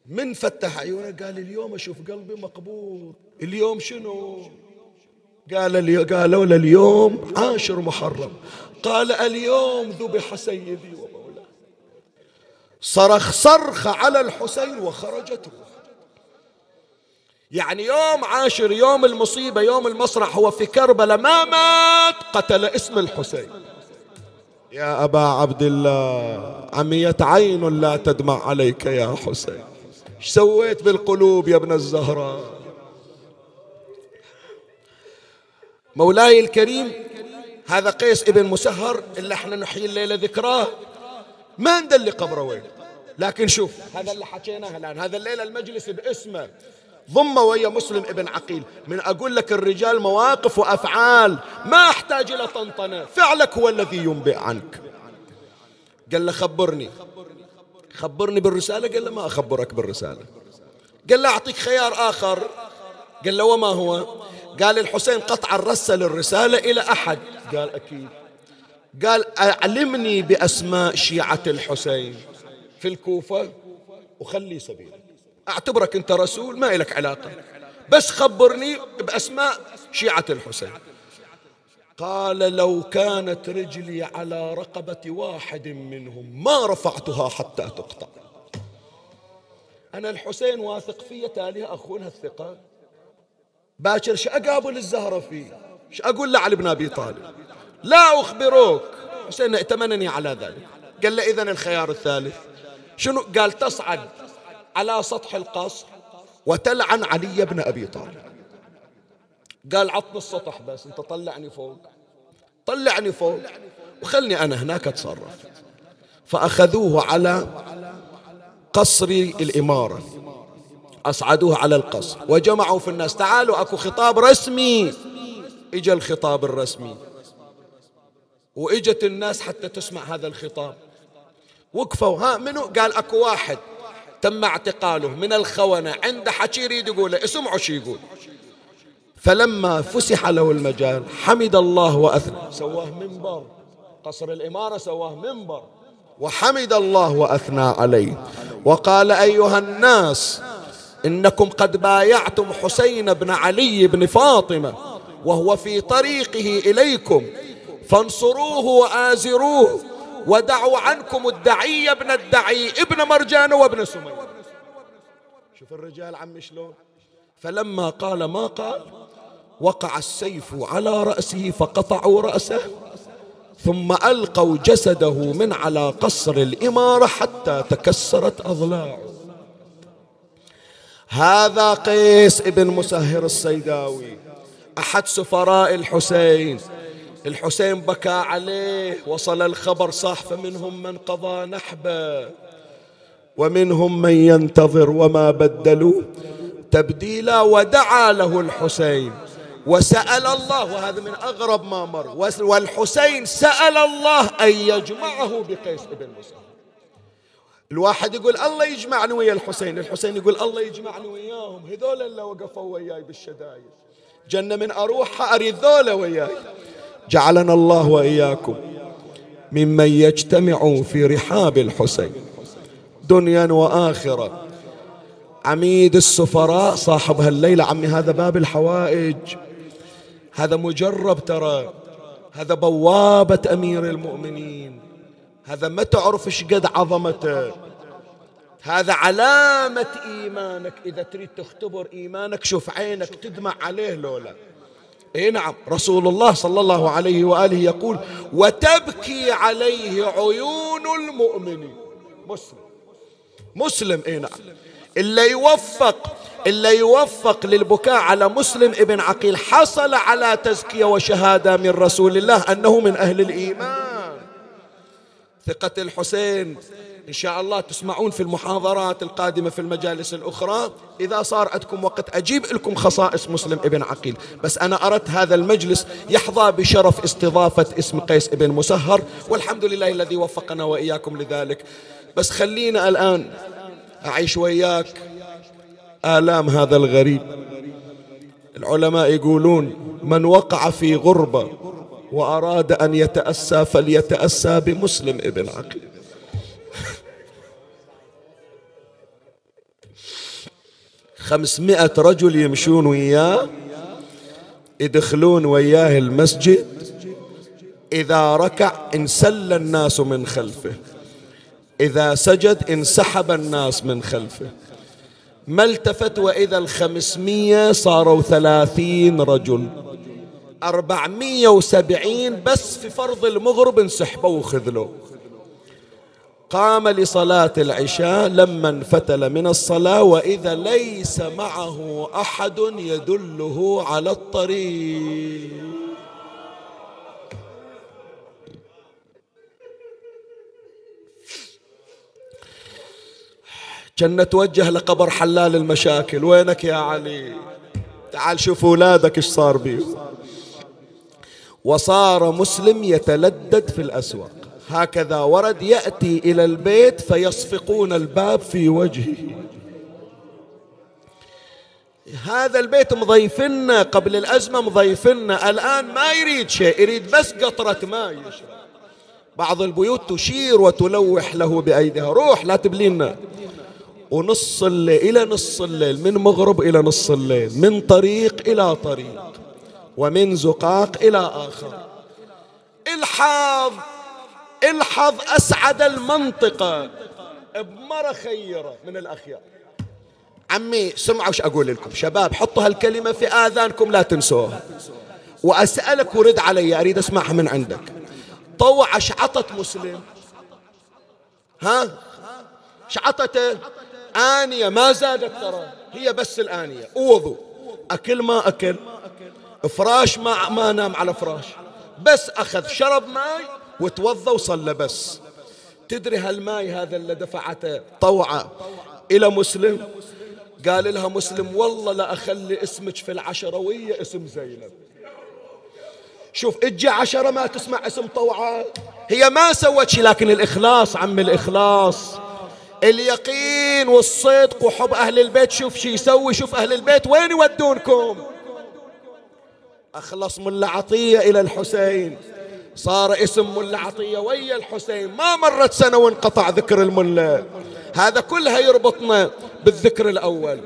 من فتح عيونه؟ قال اليوم أشوف قلبي مقبور اليوم شنو؟ قال قالوا له اليوم عاشر محرم. قال اليوم ذبح سيدي ومولاه صرخ صرخة على الحسين وخرجت يعني يوم عاشر يوم المصيبة يوم المصرع هو في كربلاء ما مات قتل اسم الحسين. يا أبا عبد الله عمية عين لا تدمع عليك يا حسين. إيش سويت بالقلوب يا ابن الزهراء. مولاي الكريم هذا قيس ابن مسهر اللي إحنا نحيي الليلة ذكراه ما ندلي قبره وين. لكن شوف هذا اللي حكيناه الآن هذا الليلة المجلس باسمه. ضم ويا مسلم ابن عقيل من أقول لك الرجال مواقف وأفعال ما أحتاج إلى طنطنة فعلك هو الذي ينبئ عنك. قال له خبرني. خبرني بالرسالة؟ قال له ما أخبرك بالرسالة. قال له أعطيك خيار آخر. قال له وما هو؟ قال الحسين قطعا رسل الرسالة إلى أحد. قال أكيد. قال أعلمني بأسماء شيعة الحسين في الكوفة وخلي سبيلك أعتبرك أنت رسول ما إلك علاقة. بس خبرني بأسماء شيعة الحسين. قال لو كانت رجلي على رقبة واحد منهم ما رفعتها حتى تقطع. أنا الحسين واثق فيه تاليه أخونا الثقة. باكر شو أقابل الزهرة فيه شو أقول لعلي بن أبي طالب؟ لا أخبروك. حسين ائتمنني على ذلك. قال له إذن الخيار الثالث. شنو؟ قال تصعد على سطح القصر وتلعن علي بن أبي طالب. قال عطني السطح بس انت طلعني فوق. طلعني فوق. وخلني أنا هناك أتصرف. فأخذوه على قصر الإمارة. أصعدوه على القصر. وجمعوا في الناس. تعالوا أكو خطاب رسمي. إجا الخطاب الرسمي. وإجت الناس حتى تسمع هذا الخطاب. وقفوا. ها منو؟ قال أكو واحد. تم اعتقاله من الخونة. عنده حكي يريد يقوله اسمعوا شو يقول. فلما فسح له المجال حمد الله وأثنى. سواه منبر. قصر الإمارة سواه منبر. وحمد الله وأثنى عليه. وقال أيها الناس إنكم قد بايعتم حسين بن علي بن فاطمة وهو في طريقه إليكم. فانصروه وآزروه ودعوا عنكم الدعي ابن الدعي ابن مرجان وابن سمي شوف الرجال عم شلون. فلما قال ما قال وقع السيف على رأسه فقطعوا رأسه ثم ألقوا جسده من على قصر الإمارة حتى تكسرت أضلاعه. هذا قيس ابن مسهر الصيداوي أحد سفراء الحسين. الحسين بكى عليه وصل الخبر صح فمنهم من قضى نحبه. ومنهم من ينتظر وما بدلوا تبديلا ودعا له الحسين. وسأل الله وهذا من أغرب ما مر. والحسين سأل الله أن يجمعه بقيس بن مسلم الواحد يقول الله يجمعني ويا الحسين الحسين يقول الله يجمعني وياهم. هذول اللي وقفوا وياي بالشدايد. جنة من أروحها أريد ذولا وياي. جعلنا الله وإياكم ممن يجتمع في رحاب الحسين. دنيا وآخرة. عميد السفراء صاحب هالليلة عمي هذا باب الحوائج. هذا مجرب ترى هذا بوابة أمير المؤمنين. هذا ما تعرف إيش قد عظمته. هذا علامة إيمانك. إذا تريد تختبر إيمانك شوف عينك تدمع عليه لولا. اي نعم رسول الله صلى الله عليه وآله يقول وتبكي عليه عيون المؤمنين. مسلم. مسلم اي نعم. اللي يوفق اللي يوفق للبكاء على مسلم ابن عقيل. حصل على تزكية وشهادة من رسول الله أنه من أهل الإيمان. ثقة الحسين إن شاء الله تسمعون في المحاضرات القادمة في المجالس الأخرى. إذا صار عندكم وقت أجيب لكم خصائص مسلم ابن عقيل. بس أنا أردت هذا المجلس يحظى بشرف استضافة اسم قيس ابن مسهر والحمد لله الذي وفقنا وإياكم لذلك. بس خلينا الآن أعيش وياك آلام هذا الغريب. العلماء يقولون من وقع في غربة وأراد أن يتأسى فليتأسى بمسلم ابن عقيل. خمسمائة رجل يمشون وياه يدخلون وياه المسجد إذا ركع انسل الناس من خلفه إذا سجد انسحب الناس من خلفه. ما التفت وإذا الخمسمية صاروا ثلاثين رجل. أربعمية وسبعين بس في فرض المغرب انسحبوا وخذلوا. قام لصلاة العشاء لما انفتل من الصلاة وإذا ليس معه أحد يدله على الطريق. كنا توجه لقبر حلال المشاكل. وينك يا علي؟ تعال شوف أولادك إيش صار بيهم. وصار مسلم يتلدد في الأسواق. هكذا ورد يأتي إلى البيت فيصفقون الباب في وجهه. هذا البيت مضيفنا قبل الأزمة مضيفنا. الآن ما يريد شيء يريد بس قطرة ماء. بعض البيوت تشير وتلوح له بأيديها. روح لا تبلينا. ونص الليل إلى نص الليل من مغرب إلى نص الليل من طريق إلى طريق ومن زقاق إلى آخر. الحاظ الحظ أسعد المنطقة بمرة خيرة من الأخيار. عمي سمعوا وش أقول لكم. شباب حطوا هالكلمة في آذانكم لا تنسوها. وأسألك ورد علي أريد أسمعها من عندك. طوع شعطت مسلم. ها؟ شعطته؟ آنية ما زادت ترى. هي بس الآنية. ووضو أكل ما أكل. فراش ما, ما نام على فراش. بس أخذ شرب ماي وتوضى وصلى بس. تدري هالماي هذا اللي دفعته طوعة إلى مسلم؟ قال لها مسلم والله لا أخلي اسمك في العشروية اسم زينب. شوف أجي عشرة ما تسمع اسم طوعة. هي ما سوت شيء لكن الإخلاص عم الإخلاص. اليقين والصدق وحب أهل البيت. شوف شي يسوي شوف أهل البيت. وين يودونكم؟ أخلص من العطية إلى الحسين. صار اسم ملا عطية ويا الحسين. ما مرت سنة وانقطع ذكر الملا. هذا كلها يربطنا بالذكر الأول.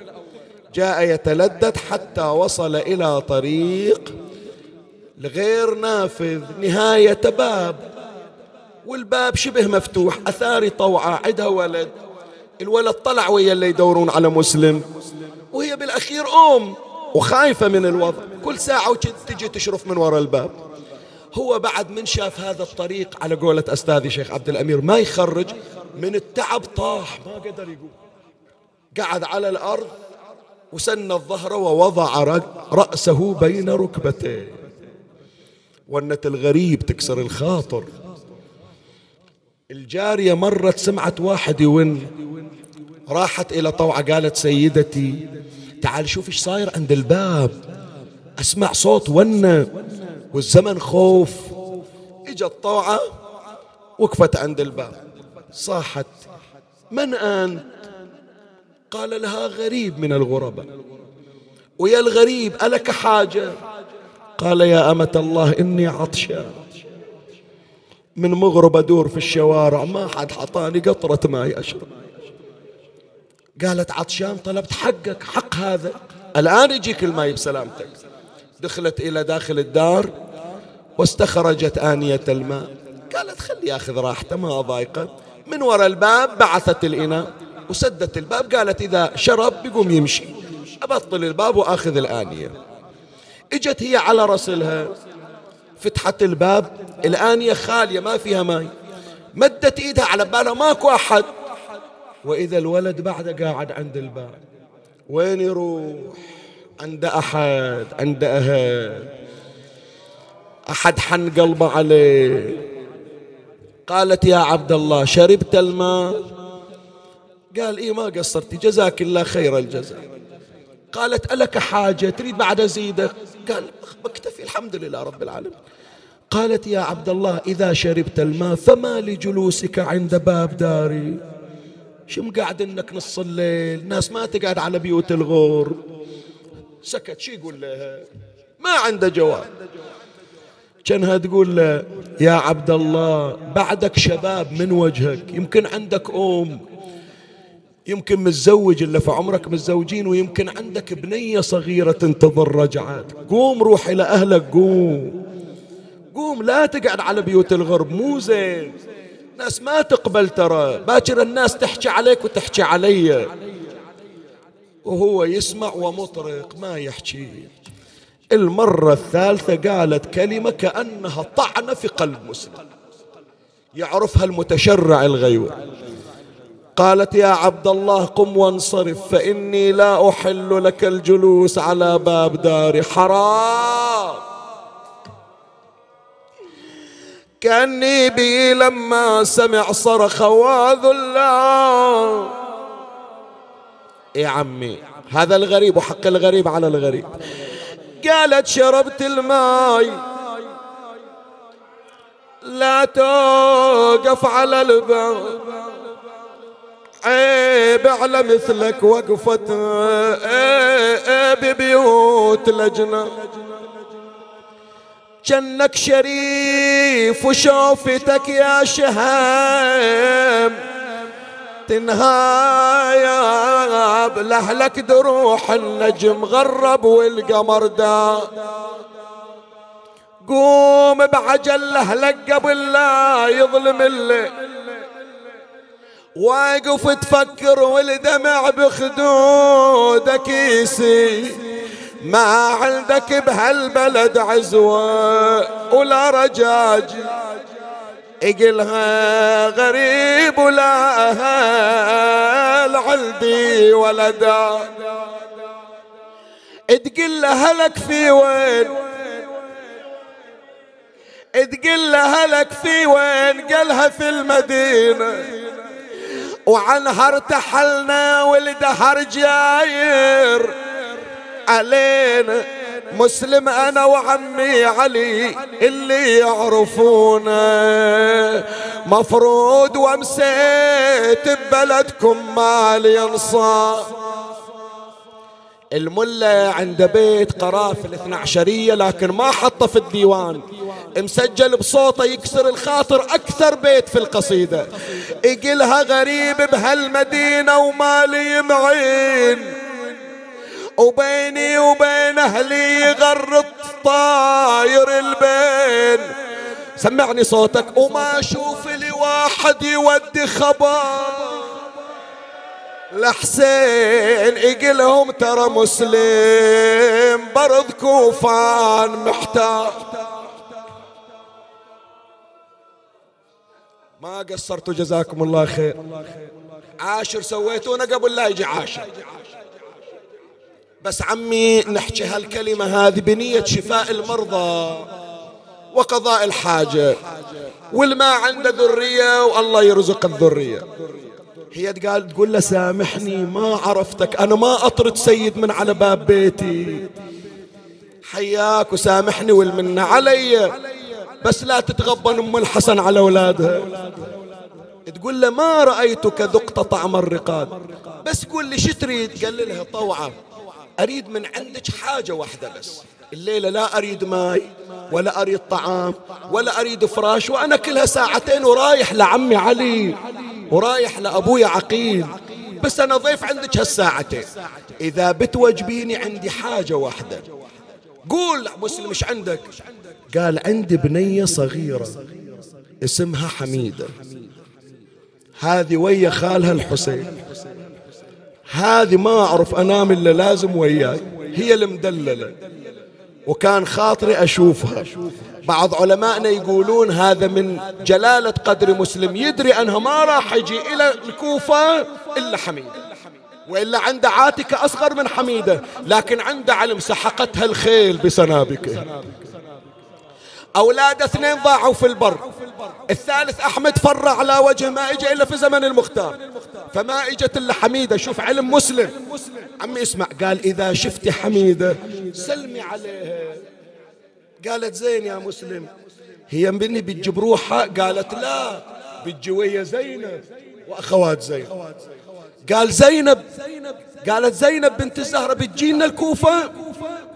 جاء يتلدد حتى وصل إلى طريق لغير نافذ. نهاية باب. والباب شبه مفتوح أثاري طوعة عدها ولد. الولد طلع ويا اللي يدورون على مسلم. وهي بالأخير أم وخايفة من الوضع. كل ساعة وتجي تشرف من وراء الباب. هو بعد من شاف هذا الطريق على قولة أستاذي شيخ عبد الأمير ما يخرج من التعب طاح. ما قدر يقول. قعد على الأرض وسن الظهر ووضع رأسه بين ركبتيه. ونة الغريب تكسر الخاطر. الجارية مرت سمعت واحد يون راحت إلى طوعة قالت سيدتي تعال شوف إيش صاير عند الباب. أسمع صوت ونة والزمن خوف. إجت طوعة وقفت عند الباب. صاحت من أنت؟ قال لها غريب من الغرباء ويا الغريب ألك حاجة؟ قال يا أمة الله إني عطشان. من مغرب أدور في الشوارع ما حد حطاني قطرة ماء أشرب. قالت عطشان طلبت حقك حق هذا. الآن يجيك الماء بسلامتك. دخلت إلى داخل الدار واستخرجت آنية الماء. قالت خلي ياخذ راحته ما أضايقه من وراء الباب بعثت الإناء وسدت الباب. قالت إذا شرب بيقوم يمشي. أبطل الباب وآخذ الآنية. إجت هي على رسلها فتحت الباب. الآنية خالية ما فيها ماي. مدت إيدها على بالها ماكو أحد. وإذا الولد بعده قاعد عند الباب. وين يروح؟ عند أحد عند أهل. أحد حن قلبه عليه. قالت يا عبد الله شربت الماء؟ قال إيه ما قصرتي. جزاك الله خير الجزاء. قالت ألك حاجة تريد بعد أزيدك؟ قال بكتفي الحمد لله رب العالمين. قالت يا عبد الله إذا شربت الماء فما لجلوسك عند باب داري؟ شو مقعد إنك نص الليل ناس ما تقعد على بيوت الغور. سكت شي يقول لها؟ ما عنده جواب. كانها تقول له يا عبد الله بعدك شباب من وجهك يمكن عندك أم. يمكن متزوج إلا في عمرك متزوجين ويمكن عندك بنية صغيرة تنتظر رجعات قوم روح إلى أهلك قوم. قوم لا تقعد على بيوت الغرب مو زين. ناس ما تقبل ترى. باكر الناس تحكي عليك وتحكي علي. وهو يسمع ومطرق ما يحكي. المرة الثالثة قالت كلمة كأنها طعنة في قلب مسلم. يعرفها المتشرع الغيور. قالت يا عبد الله قم وانصرف فإني لا أحل لك الجلوس على باب داري حرام. كأني بي لما سمع صرخ وذلا. يا عمي هذا الغريب وحق الغريب على الغريب. قالت شربت الماي. لا توقف على الباب. عيب على مثلك وقفت ببيوت لجنة. جنك شريف وشوفتك يا شهام تنهايب لأهلك دروح النجم غرب والقمر دا. قوم بعجل أهلك قبل لا يظلم الليل. واقف تفكر والدمع بخدودك يسي ما عندك بهالبلد عزوة ولا رجاج. إقلها غريب ولا أهل عندي ولدا. تقل هلك في وين؟ تقل هلك في وين؟ قالها في المدينة. وعنها ارتحلنا والدهر جاير. علينا مسلم أنا وعمي علي اللي يعرفونا. مفروض وأمسيت ببلدكم مال ينصار الملا عند بيت قرافل الاثنى عشرية لكن ما حطه في الديوان. مسجل بصوته يكسر الخاطر أكثر بيت في القصيدة. يقلها غريب بهالمدينة ومالي معين. وبيني وبين أهلي غرط طاير البين. سمعني صوتك وما أشوف لي واحد يودي خبر. لحسين يقلهم ترى مسلم برض كوفان محتاج ما قصرتوا جزاكم الله خير. عاشر سويتونا قبل لا يجي عاشر. بس عمي نحكي هالكلمة هذه بنية شفاء المرضى وقضاء الحاجة. والما عنده ذرية والله يرزق الذرية. هي قال تقول له سامحني ما عرفتك. أنا ما أطرد سيد من على باب بيتي. حياك وسامحني والمنة علي. بس لا تتغبن أم الحسن على أولادها. تقول له ما رأيتك ذقت طعم الرقاد. بس قول لي شو تريد؟ قال لها طوعة. أريد من عندك حاجة واحدة بس. الليلة لا أريد ماي ولا أريد طعام ولا أريد فراش وأنا كلها ساعتين ورايح لعمي علي. ورايح لأبويا عقيل. بس أنا ضيف عندك هالساعتين. إذا بتوجبيني عندي حاجة واحدة. قول مسلم مش عندك؟ قال عندي بنية صغيرة. اسمها حميدة. هذه ويا خالها الحسين. هذه ما أعرف أنام إلا لازم وياي. هي المدللة. وكان خاطري أشوفها. بعض علمائنا يقولون هذا من جلالة قدر مسلم. يدري أنها ما راح يجي إلى الكوفة إلا حميدة. وإلا عنده عاتكة أصغر من حميدة. لكن عنده علم سحقتها الخيل بسنابكه أولاد اثنين ضاعوا في البر. الثالث أحمد فر على وجه ما إجا إلا في زمن المختار. فما إجت إلا حميدة. شوف علم مسلم. عمي اسمع قال إذا شفت حميدة سلمي عليها. قالت زين يا مسلم هي مني بتجيب روحها؟ قالت لا بالجوية زينب. وأخوات زينب. قال زينب قالت زينب بنت الزهرة بتجينا الكوفة؟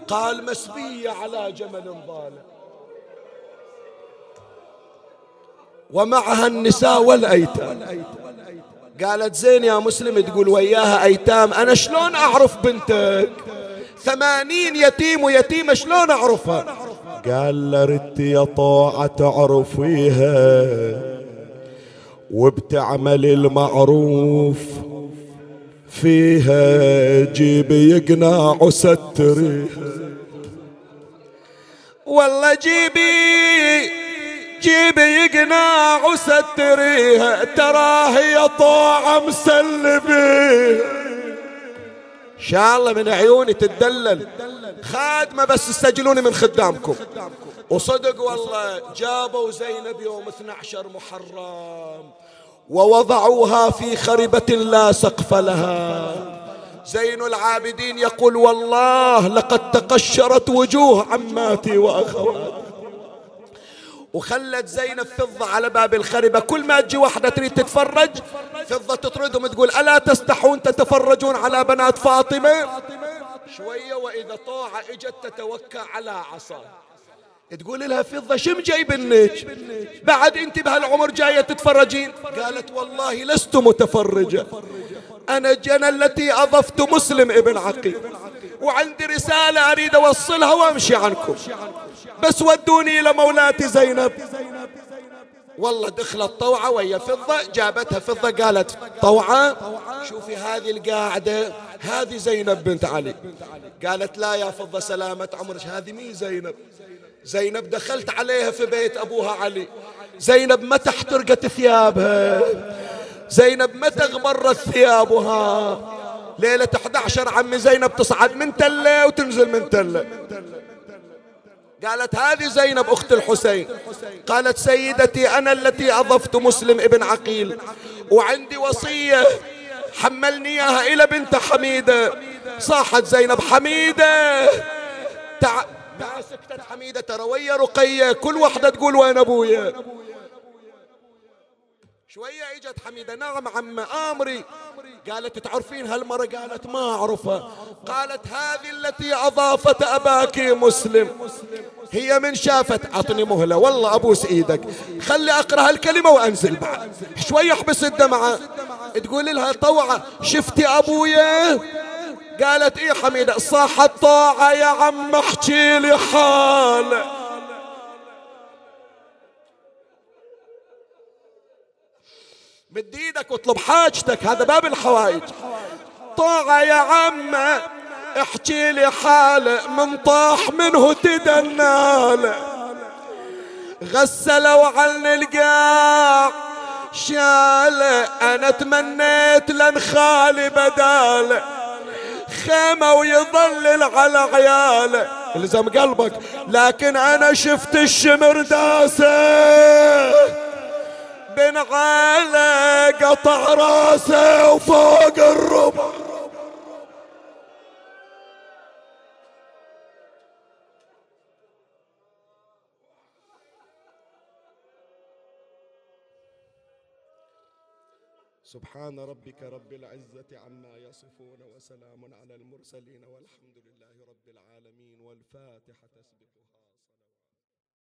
قال مسبية على جمل ضالة ومعها النساء والأيتام. قالت زين يا مسلم تقول وياها أيتام أنا شلون أعرف بنتك؟ ثمانين يتيم ويتيمة شلون أعرفها؟ قال لرت يا طاعة تعرفيها وبتعمل المعروف فيها جيبي يقناع وستريها والله جيبي جيبي يقناع وستريها تراه يا طوعة مسلبيه شاء الله من عيوني تدلل خادمة بس استجلوني من خدامكم. وصدق والله جابوا زينب يوم 12 محرم ووضعوها في خربة لا سقف لها. زين العابدين يقول والله لقد تقشرت وجوه عماتي وأخواتي. وخلت زينب فضة على باب الخربة. كل ما تجي واحدة تريد تتفرج فضة تطردهم تقول ألا تستحون تتفرجون على بنات فاطمة؟ شوية وإذا طاعة إجت تتوكى على عصا. تقول لها فضة شم جايبنك بعد أنت بهالعمر جاية تتفرجين؟ قالت والله لست متفرجة. أنا جنى التي أضفت مسلم ابن عقيل. وعندي رسالة أريد أوصلها وأمشي عنكم. بس ودوني إلى مولاتي زينب. والله دخلت طوعة وهي فضة جابتها فضة قالت طوعة. شوفي هذه القاعدة هذه زينب بنت علي. قالت لا يا فضة سلامة عمرك هذه مين زينب. زينب دخلت عليها في بيت أبوها علي. زينب متى احترقت ثيابها. زينب متى اغمرت ثيابها. ليلة 11 عمي زينب تصعد من تلة وتنزل من تلة. قالت هذه زينب أخت الحسين. قالت سيدتي أنا التي أضفت مسلم ابن عقيل. وعندي وصية حملني إياها إلى بنت حميدة. صاحت زينب حميدة. تع... سكتت حميدة ترى ويا رقية كل واحدة تقول وين أبويا؟ شوية إجت حميدة نعم عم امري قالت تعرفين هالمرة؟ قالت ما أعرفها. قالت هذه التي أضافت اباك مسلم. هي من شافت. أعطني مهلة. والله ابوس إيدك خلي أقرأ هالكلمة وأنزل بعد. شوية احبس الدمعة. تقول لها طوعة. شفتي أبويا؟ قالت إيه حميدة؟ صاح الطاعة يا عم احكي لي حاله. مد إيدك واطلب حاجتك هذا باب الحوائج طاعة يا عم احكي لي حاله من طاح منه تدناله غسلوا عن القاع شاله أنا تمنيت لن خالي بداله خيمة ويظلل على عياله إلزم قلبك لكن أنا شفت الشمر داسه. بن علي قطع راسه وفوق الربع. سبحان ربك رب العزة عما يصفون وسلام على المرسلين والحمد لله رب العالمين والفاتحة